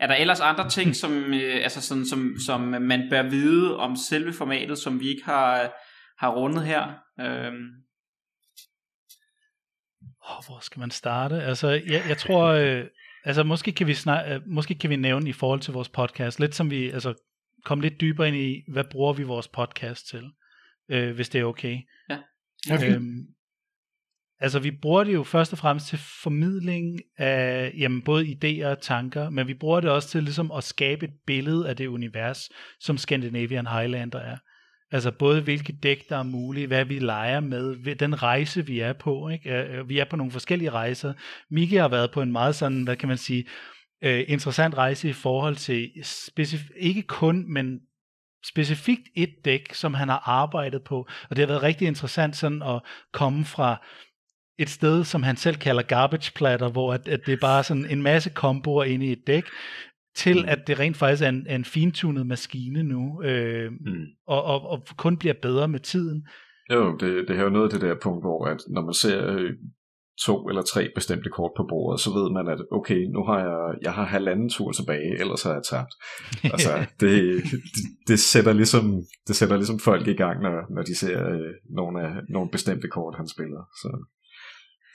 Er der ellers andre ting, [laughs] som, øh, altså sådan, som, som man bør vide om selve formatet, som vi ikke har, har rundet her? Øh, oh, hvor skal man starte? Altså, jeg, jeg tror, øh, altså måske kan vi snak, øh, måske kan vi nævne i forhold til vores podcast, lidt som vi, altså komme lidt dybere ind i, hvad bruger vi vores podcast til, øh, hvis det er okay. Ja. Okay. Øhm, altså vi bruger det jo først og fremmest til formidling af jamen, både idéer og tanker, men vi bruger det også til ligesom at skabe et billede af det univers, som Scandinavian Highlander er. Altså både hvilke dæk, der er mulige, hvad vi leger med, den rejse, vi er på. Ikke? Øh, øh, vi er på nogle forskellige rejser. Miki har været på en meget sådan, hvad kan man sige, uh, interessant rejse i forhold til, specif- ikke kun, men specifikt et dæk, som han har arbejdet på. Og det har været rigtig interessant sådan at komme fra et sted, som han selv kalder garbage platter, hvor at, at det er bare sådan en masse komboer inde i et dæk, til mm. at det rent faktisk er en, en fintunet maskine nu, øh, mm. og, og, og kun bliver bedre med tiden. Jo, det, det er jo noget af det der punkt, hvor at når man ser øh, to eller tre bestemte kort på bordet, så ved man, at okay, nu har jeg, jeg har halvanden tur tilbage, ellers har jeg tabt. altså, det, [laughs] det, det, sætter ligesom, det sætter ligesom folk i gang, når, når de ser øh, nogle, af, nogle bestemte kort, han spiller. Så,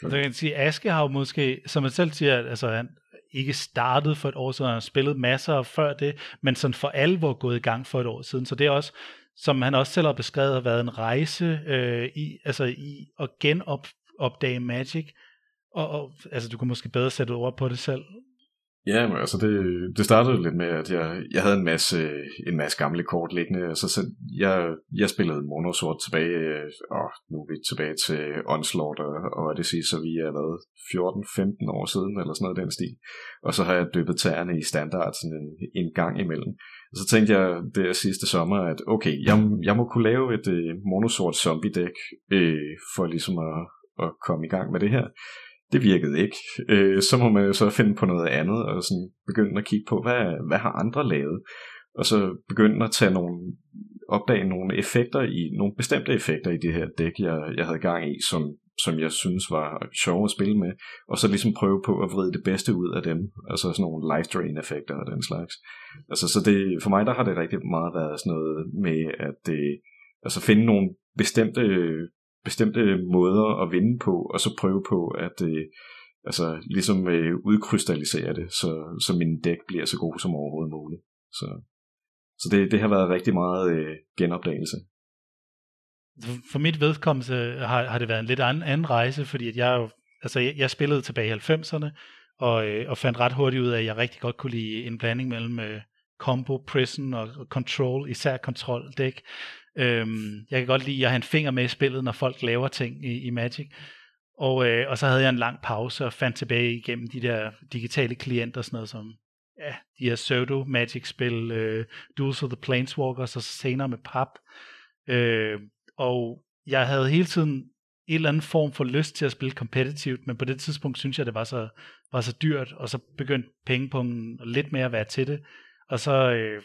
så. så kan sige, Aske har jo måske, som man selv siger, altså han, ikke startet for et år siden, han har spillet masser før det, men sådan for alvor gået i gang for et år siden. Så det er også, som han også selv har beskrevet, har været en rejse øh, i, altså i at opdage Magic. Og, og, altså du kunne måske bedre sætte ord på det selv. Ja, men altså det, det startede lidt med, at jeg, jeg havde en masse, en masse gamle kort liggende, så, så jeg, jeg spillede monosort tilbage, og nu er vi tilbage til Onslaught, og, og hvad det siger, så vi er været 14-15 år siden, eller sådan noget den stil. Og så har jeg dyppet tæerne i standard sådan en, en gang imellem. Og så tænkte jeg det sidste sommer, at okay, jeg, jeg må kunne lave et øh, monosort zombie-dæk, øh, for ligesom at, at komme i gang med det her det virkede ikke. Øh, så må man jo så finde på noget andet, og sådan begynde at kigge på, hvad, hvad har andre lavet? Og så begynde at tage nogle, opdage nogle effekter i, nogle bestemte effekter i det her dæk, jeg, jeg havde gang i, som, som jeg synes var sjove at spille med, og så ligesom prøve på at vride det bedste ud af dem, altså sådan nogle life drain effekter og den slags. Altså så det, for mig der har det rigtig meget været sådan noget med at det, altså finde nogle bestemte bestemte måder at vinde på, og så prøve på at øh, altså, ligesom øh, udkrystallisere det, så, så min dæk bliver så god som overhovedet muligt. Så, så det, det har været rigtig meget øh, genopdagelse. For mit vedkommelse øh, har, har det været en lidt anden, anden rejse, fordi at jeg, altså, jeg, jeg spillede tilbage i 90'erne, og, øh, og fandt ret hurtigt ud af, at jeg rigtig godt kunne lide en blanding mellem øh, combo, prison og, og control, især kontroldæk. Øhm, jeg kan godt lide at have en finger med i spillet, når folk laver ting i, i Magic. Og, øh, og så havde jeg en lang pause og fandt tilbage igennem de der digitale klienter, sådan noget som ja, de her pseudo-magic-spil, øh, Duels of the Planeswalkers, og så senere med pap. Øh, og jeg havde hele tiden en eller anden form for lyst til at spille kompetitivt, men på det tidspunkt synes jeg, det var så, var så dyrt, og så begyndte pengepungen lidt mere at være til det. Og så øh,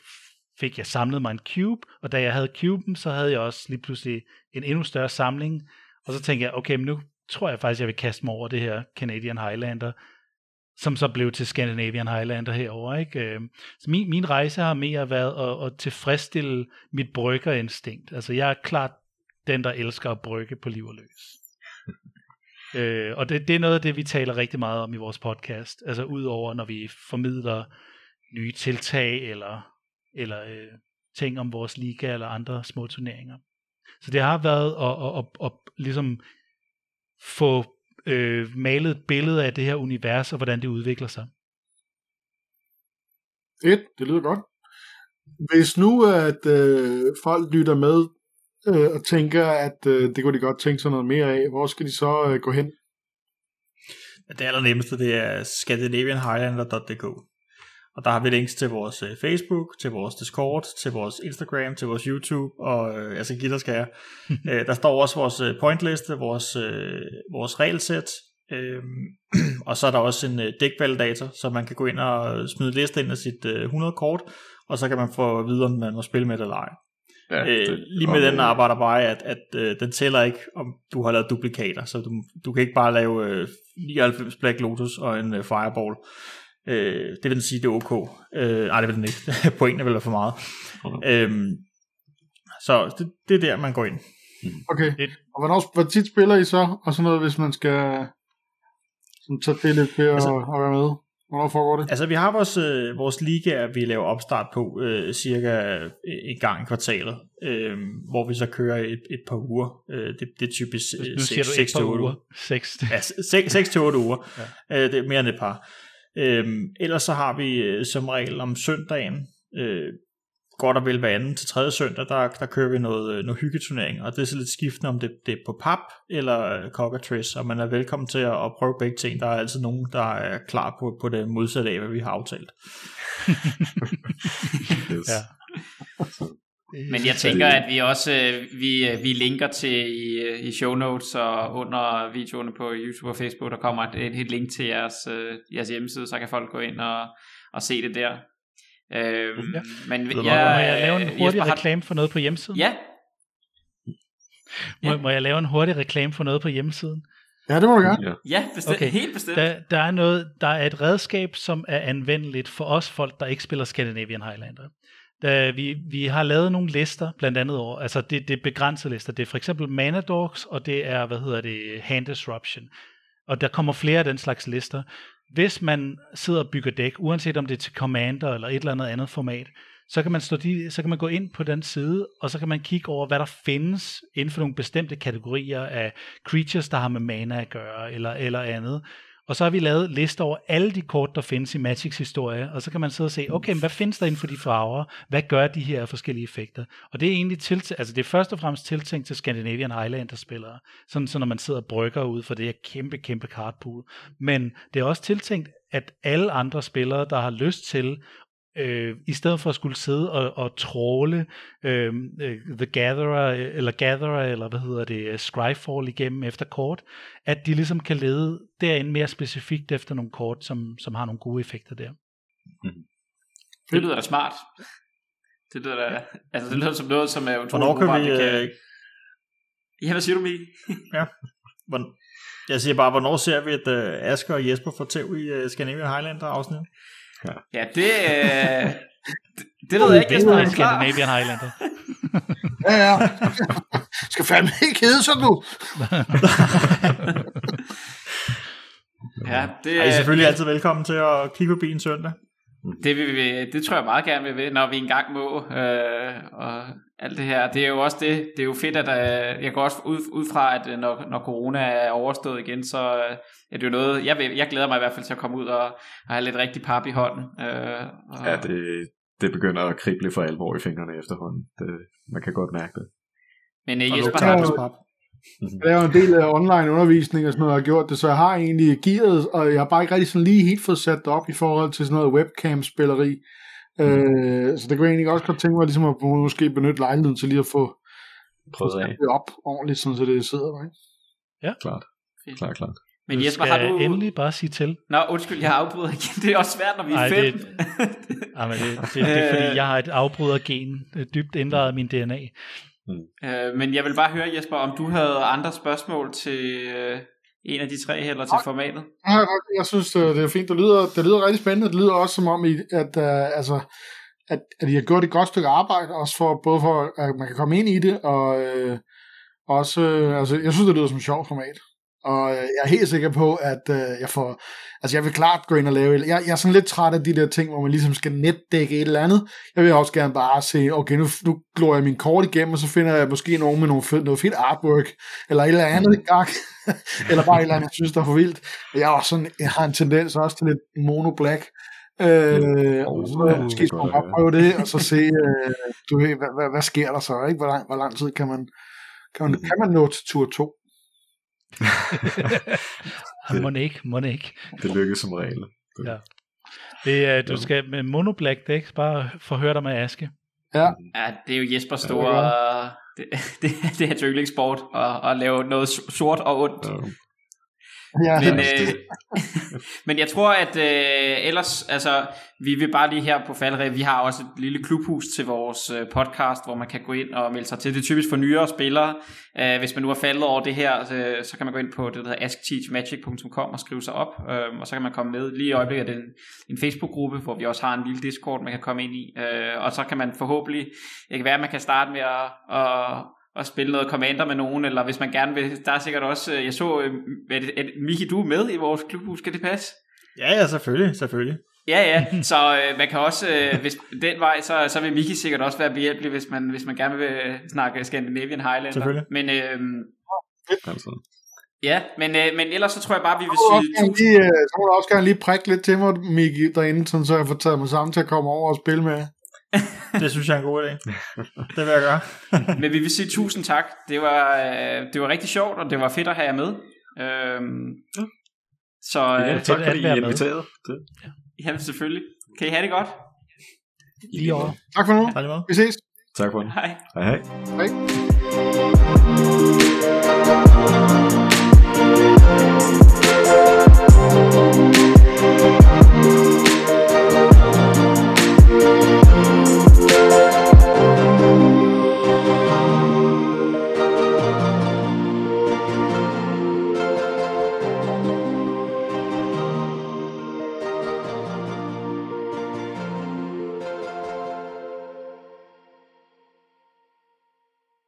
fik jeg samlet mig en cube, og da jeg havde cuben, så havde jeg også lige pludselig en endnu større samling, og så tænkte jeg, okay, men nu tror jeg faktisk, jeg vil kaste mig over det her Canadian Highlander, som så blev til Scandinavian Highlander herover. Ikke? Øhm, så min, min rejse har mere været at, at tilfredsstille mit bryggerinstinkt. Altså jeg er klart den, der elsker at brygge på liv og løs. [laughs] øh, og det, det er noget af det, vi taler rigtig meget om i vores podcast. Altså udover, når vi formidler nye tiltag, eller eller øh, ting om vores liga eller andre små turneringer. Så det har været at, at, at, at ligesom få øh, malet et billede af det her univers og hvordan det udvikler sig. Et, det lyder godt. Hvis nu at øh, folk lytter med øh, og tænker, at øh, det kunne de godt tænke sig noget mere af, hvor skal de så øh, gå hen? Det allernemmeste, det er scandinavianhighlander.dk. Og der har vi links til vores øh, Facebook, til vores Discord, til vores Instagram, til vores YouTube, og øh, altså skal [laughs] øh, Der står også vores øh, pointliste, vores, øh, vores regelsæt, øh, [clears throat] og så er der også en øh, dækvalidator, så man kan gå ind og smide liste ind af sit øh, 100 kort, og så kan man få at vide, om man må spille med det eller ej. Ja, øh, det, lige med den arbejder bare, at, at øh, den tæller ikke, om du har lavet duplikater, så du, du kan ikke bare lave øh, 99 Black Lotus og en øh, Fireball. Øh, det vil den sige, det er ok. Øh, nej, det vil den ikke. [laughs] Pointen er vel for meget. Okay. Øhm, så det, det er der, man går ind. Okay. Og hvornår, hvor tit spiller I så? Og sådan noget, hvis man skal sådan, tage det lidt til at, altså, at være med? Hvornår foregår det? Altså, vi har vores, øh, vores liga, vi laver opstart på øh, cirka en gang i kvartalet, øh, hvor vi så kører et, et par uger. Øh, det, det er typisk 6-8 uger. 6 til 8 uger. Ja. Øh, det er mere end et par. Øhm, ellers så har vi øh, som regel om søndagen, øh, godt og vel hver anden til tredje søndag, der, der kører vi noget, øh, noget hyggeturnering, og det er så lidt skiftende, om det, det er på pap eller øh, cockatrice, og man er velkommen til at, at prøve begge ting. Der er altid nogen, der er klar på, på det modsatte af, hvad vi har aftalt. [laughs] yes. ja. Men jeg tænker, at vi også øh, vi, øh, vi linker til i, øh, i show notes og under videoerne på YouTube og Facebook, der kommer et, et, et link til jeres, jeres hjemmeside, så kan folk gå ind og, og se det der. Øhm, ja. Men jeg, må jeg lave en hurtig har... reklame for noget på hjemmesiden? Ja. Må, ja. må jeg lave en hurtig reklame for noget på hjemmesiden? Ja, det må du gerne. Ja, bestemt, okay. helt bestemt. Der, der, er noget, der er et redskab, som er anvendeligt for os folk, der ikke spiller Scandinavian Highlander. Da vi, vi har lavet nogle lister, blandt andet over, altså det, det er begrænsede lister. Det er for eksempel Mana Dogs, og det er, hvad hedder det, Hand Disruption. Og der kommer flere af den slags lister. hvis man sidder og bygger dæk, uanset om det er til Commander eller et eller andet andet format, så kan man, stå de, så kan man gå ind på den side, og så kan man kigge over, hvad der findes inden for nogle bestemte kategorier af creatures, der har med mana at gøre, eller, eller andet. Og så har vi lavet lister over alle de kort, der findes i Magics historie, og så kan man sidde og se, okay, men hvad findes der inden for de farver? Hvad gør de her forskellige effekter? Og det er egentlig til, altså det er først og fremmest tiltænkt til Scandinavian Highlander-spillere, sådan så når man sidder og brygger ud for det her kæmpe, kæmpe cardpool. Men det er også tiltænkt, at alle andre spillere, der har lyst til øh, i stedet for at skulle sidde og, og tråle øh, The Gatherer, eller Gatherer, eller hvad hedder det, Scryfall igennem efter kort, at de ligesom kan lede derinde mere specifikt efter nogle kort, som, som har nogle gode effekter der. Mm. Det lyder da smart. Det lyder da, altså det lyder som noget, som er utroligt Hvornår kan vi... Kan... Ja, hvad siger du, Mikkel? [laughs] ja. Jeg siger bare, hvornår ser vi, at uh, Asger og Jesper får tæv i uh, Scandinavian Highlander afsnit? Ja, ja det, øh, det, [laughs] det ved jeg ikke, jeg er Scandinavian Highlander. [laughs] ja, ja. Skal fandme ikke hedde sådan nu. [laughs] ja, det er... I selvfølgelig altid velkommen til at kigge på en søndag. Det, vil vi, det tror jeg meget gerne vi vil, når vi engang må. Øh, og alt det her. Det er jo også det. Det er jo fedt, at øh, jeg går også ud, ud fra, at øh, når, når corona er overstået igen, så øh, er det jo noget, jeg, vil, jeg glæder mig i hvert fald til at komme ud og, og have lidt rigtig pap i hånden. Øh, og... Ja, det, det begynder at krible for alvor i fingrene efterhånden. Det, man kan godt mærke det. Men uh, Jesper har jo, jeg er jo en del af online undervisning og sådan noget, jeg har gjort det, så jeg har egentlig gearet, og jeg har bare ikke rigtig sådan lige helt fået sat det op i forhold til sådan noget webcam-spilleri. Mm. Øh, så det kunne jeg egentlig også godt tænke mig ligesom at måske benytte lejligheden til lige at få prøvet det op ordentligt, sådan så det sidder der, ikke? Ja. Klart. Klart, klart. Men du Jesper, har du... endelig bare sige til. Nå, undskyld, jeg afbryder igen. Det er også svært, når vi er Ej, fem. Det, ja, men det, det, det, er fordi, jeg har et afbrydergen dybt indlejret i min DNA. Mm. Øh, men jeg vil bare høre, Jesper, om du havde andre spørgsmål til øh, en af de tre eller til formatet? Ja, jeg synes, øh, det er fint. Det lyder, det lyder rigtig spændende. Det lyder også som om, at, uh, altså, at, at I har gjort et godt stykke arbejde, også for, både for, at man kan komme ind i det, og øh, også, øh, altså, jeg synes, det lyder som et sjovt format. Og øh, jeg er helt sikker på, at øh, jeg får... Altså, jeg vil klart gå ind og lave... Jeg, jeg er sådan lidt træt af de der ting, hvor man ligesom skal netdække et eller andet. Jeg vil også gerne bare se, okay, nu, nu glor jeg min kort igennem, og så finder jeg måske nogen med nogle fed, noget fedt artwork, eller et eller andet i gang. [laughs] eller bare et eller andet, jeg synes, der er for vildt. Jeg, er også sådan, jeg har en tendens også til lidt mono-black. Øh, og så måske skal man bare prøve det, og så se, øh, du ved, hvad, hvad, hvad, sker der så, ikke? Hvor lang, hvor lang tid kan man, kan man, kan man nå til tur 2? [laughs] må ikke, må ikke. Det lykkes som regel. Det. Ja. Det, uh, du skal med monoblack dæk bare forhøre dig med Aske. Ja. ja, det er jo Jesper store... Ja, [laughs] det, det, det er hans yndlingssport at, at lave noget sort og ondt. Ja. Ja. Men, øh, [laughs] men jeg tror, at øh, ellers, altså, vi vil bare lige her på Faldre, vi har også et lille klubhus til vores øh, podcast, hvor man kan gå ind og melde sig til. Det er typisk for nyere spillere. Øh, hvis man nu er faldet over det her, så, så kan man gå ind på det, der hedder askteachmagic.com og skrive sig op, øh, og så kan man komme med. Lige i øjeblikket er det en, en Facebook-gruppe, hvor vi også har en lille Discord, man kan komme ind i, øh, og så kan man forhåbentlig, det kan være, at man kan starte med at, at at spille noget Commander med nogen, eller hvis man gerne vil, der er sikkert også, øh, jeg så, øh, at, at Miki, du er med i vores klubhus, skal det passe? Ja, ja, selvfølgelig, selvfølgelig. Ja, ja, så øh, man kan også, øh, hvis [laughs] den vej, så, så vil Miki sikkert også være behjælpelig, hvis man, hvis man gerne vil snakke Scandinavian Highlander. Selvfølgelig. Men, øh, ja, men, øh, men ellers så tror jeg bare, vi vil sige... Lige, øh, så må du også gerne lige prikke lidt til mig, Miki, derinde, sådan, så jeg får taget mig sammen til at komme over og spille med det synes jeg er en god idé. Det vil jeg gøre. Men vi vil sige tusind tak. Det var, øh, det var rigtig sjovt, og det var fedt at have jer med. Øhm, så ja, øh, tak fordi I inviterede. Ja, selvfølgelig. Kan I have det godt? Lige over. Tak for nu. Vi ses. Tak for det. Hej. Hej hej. Hej.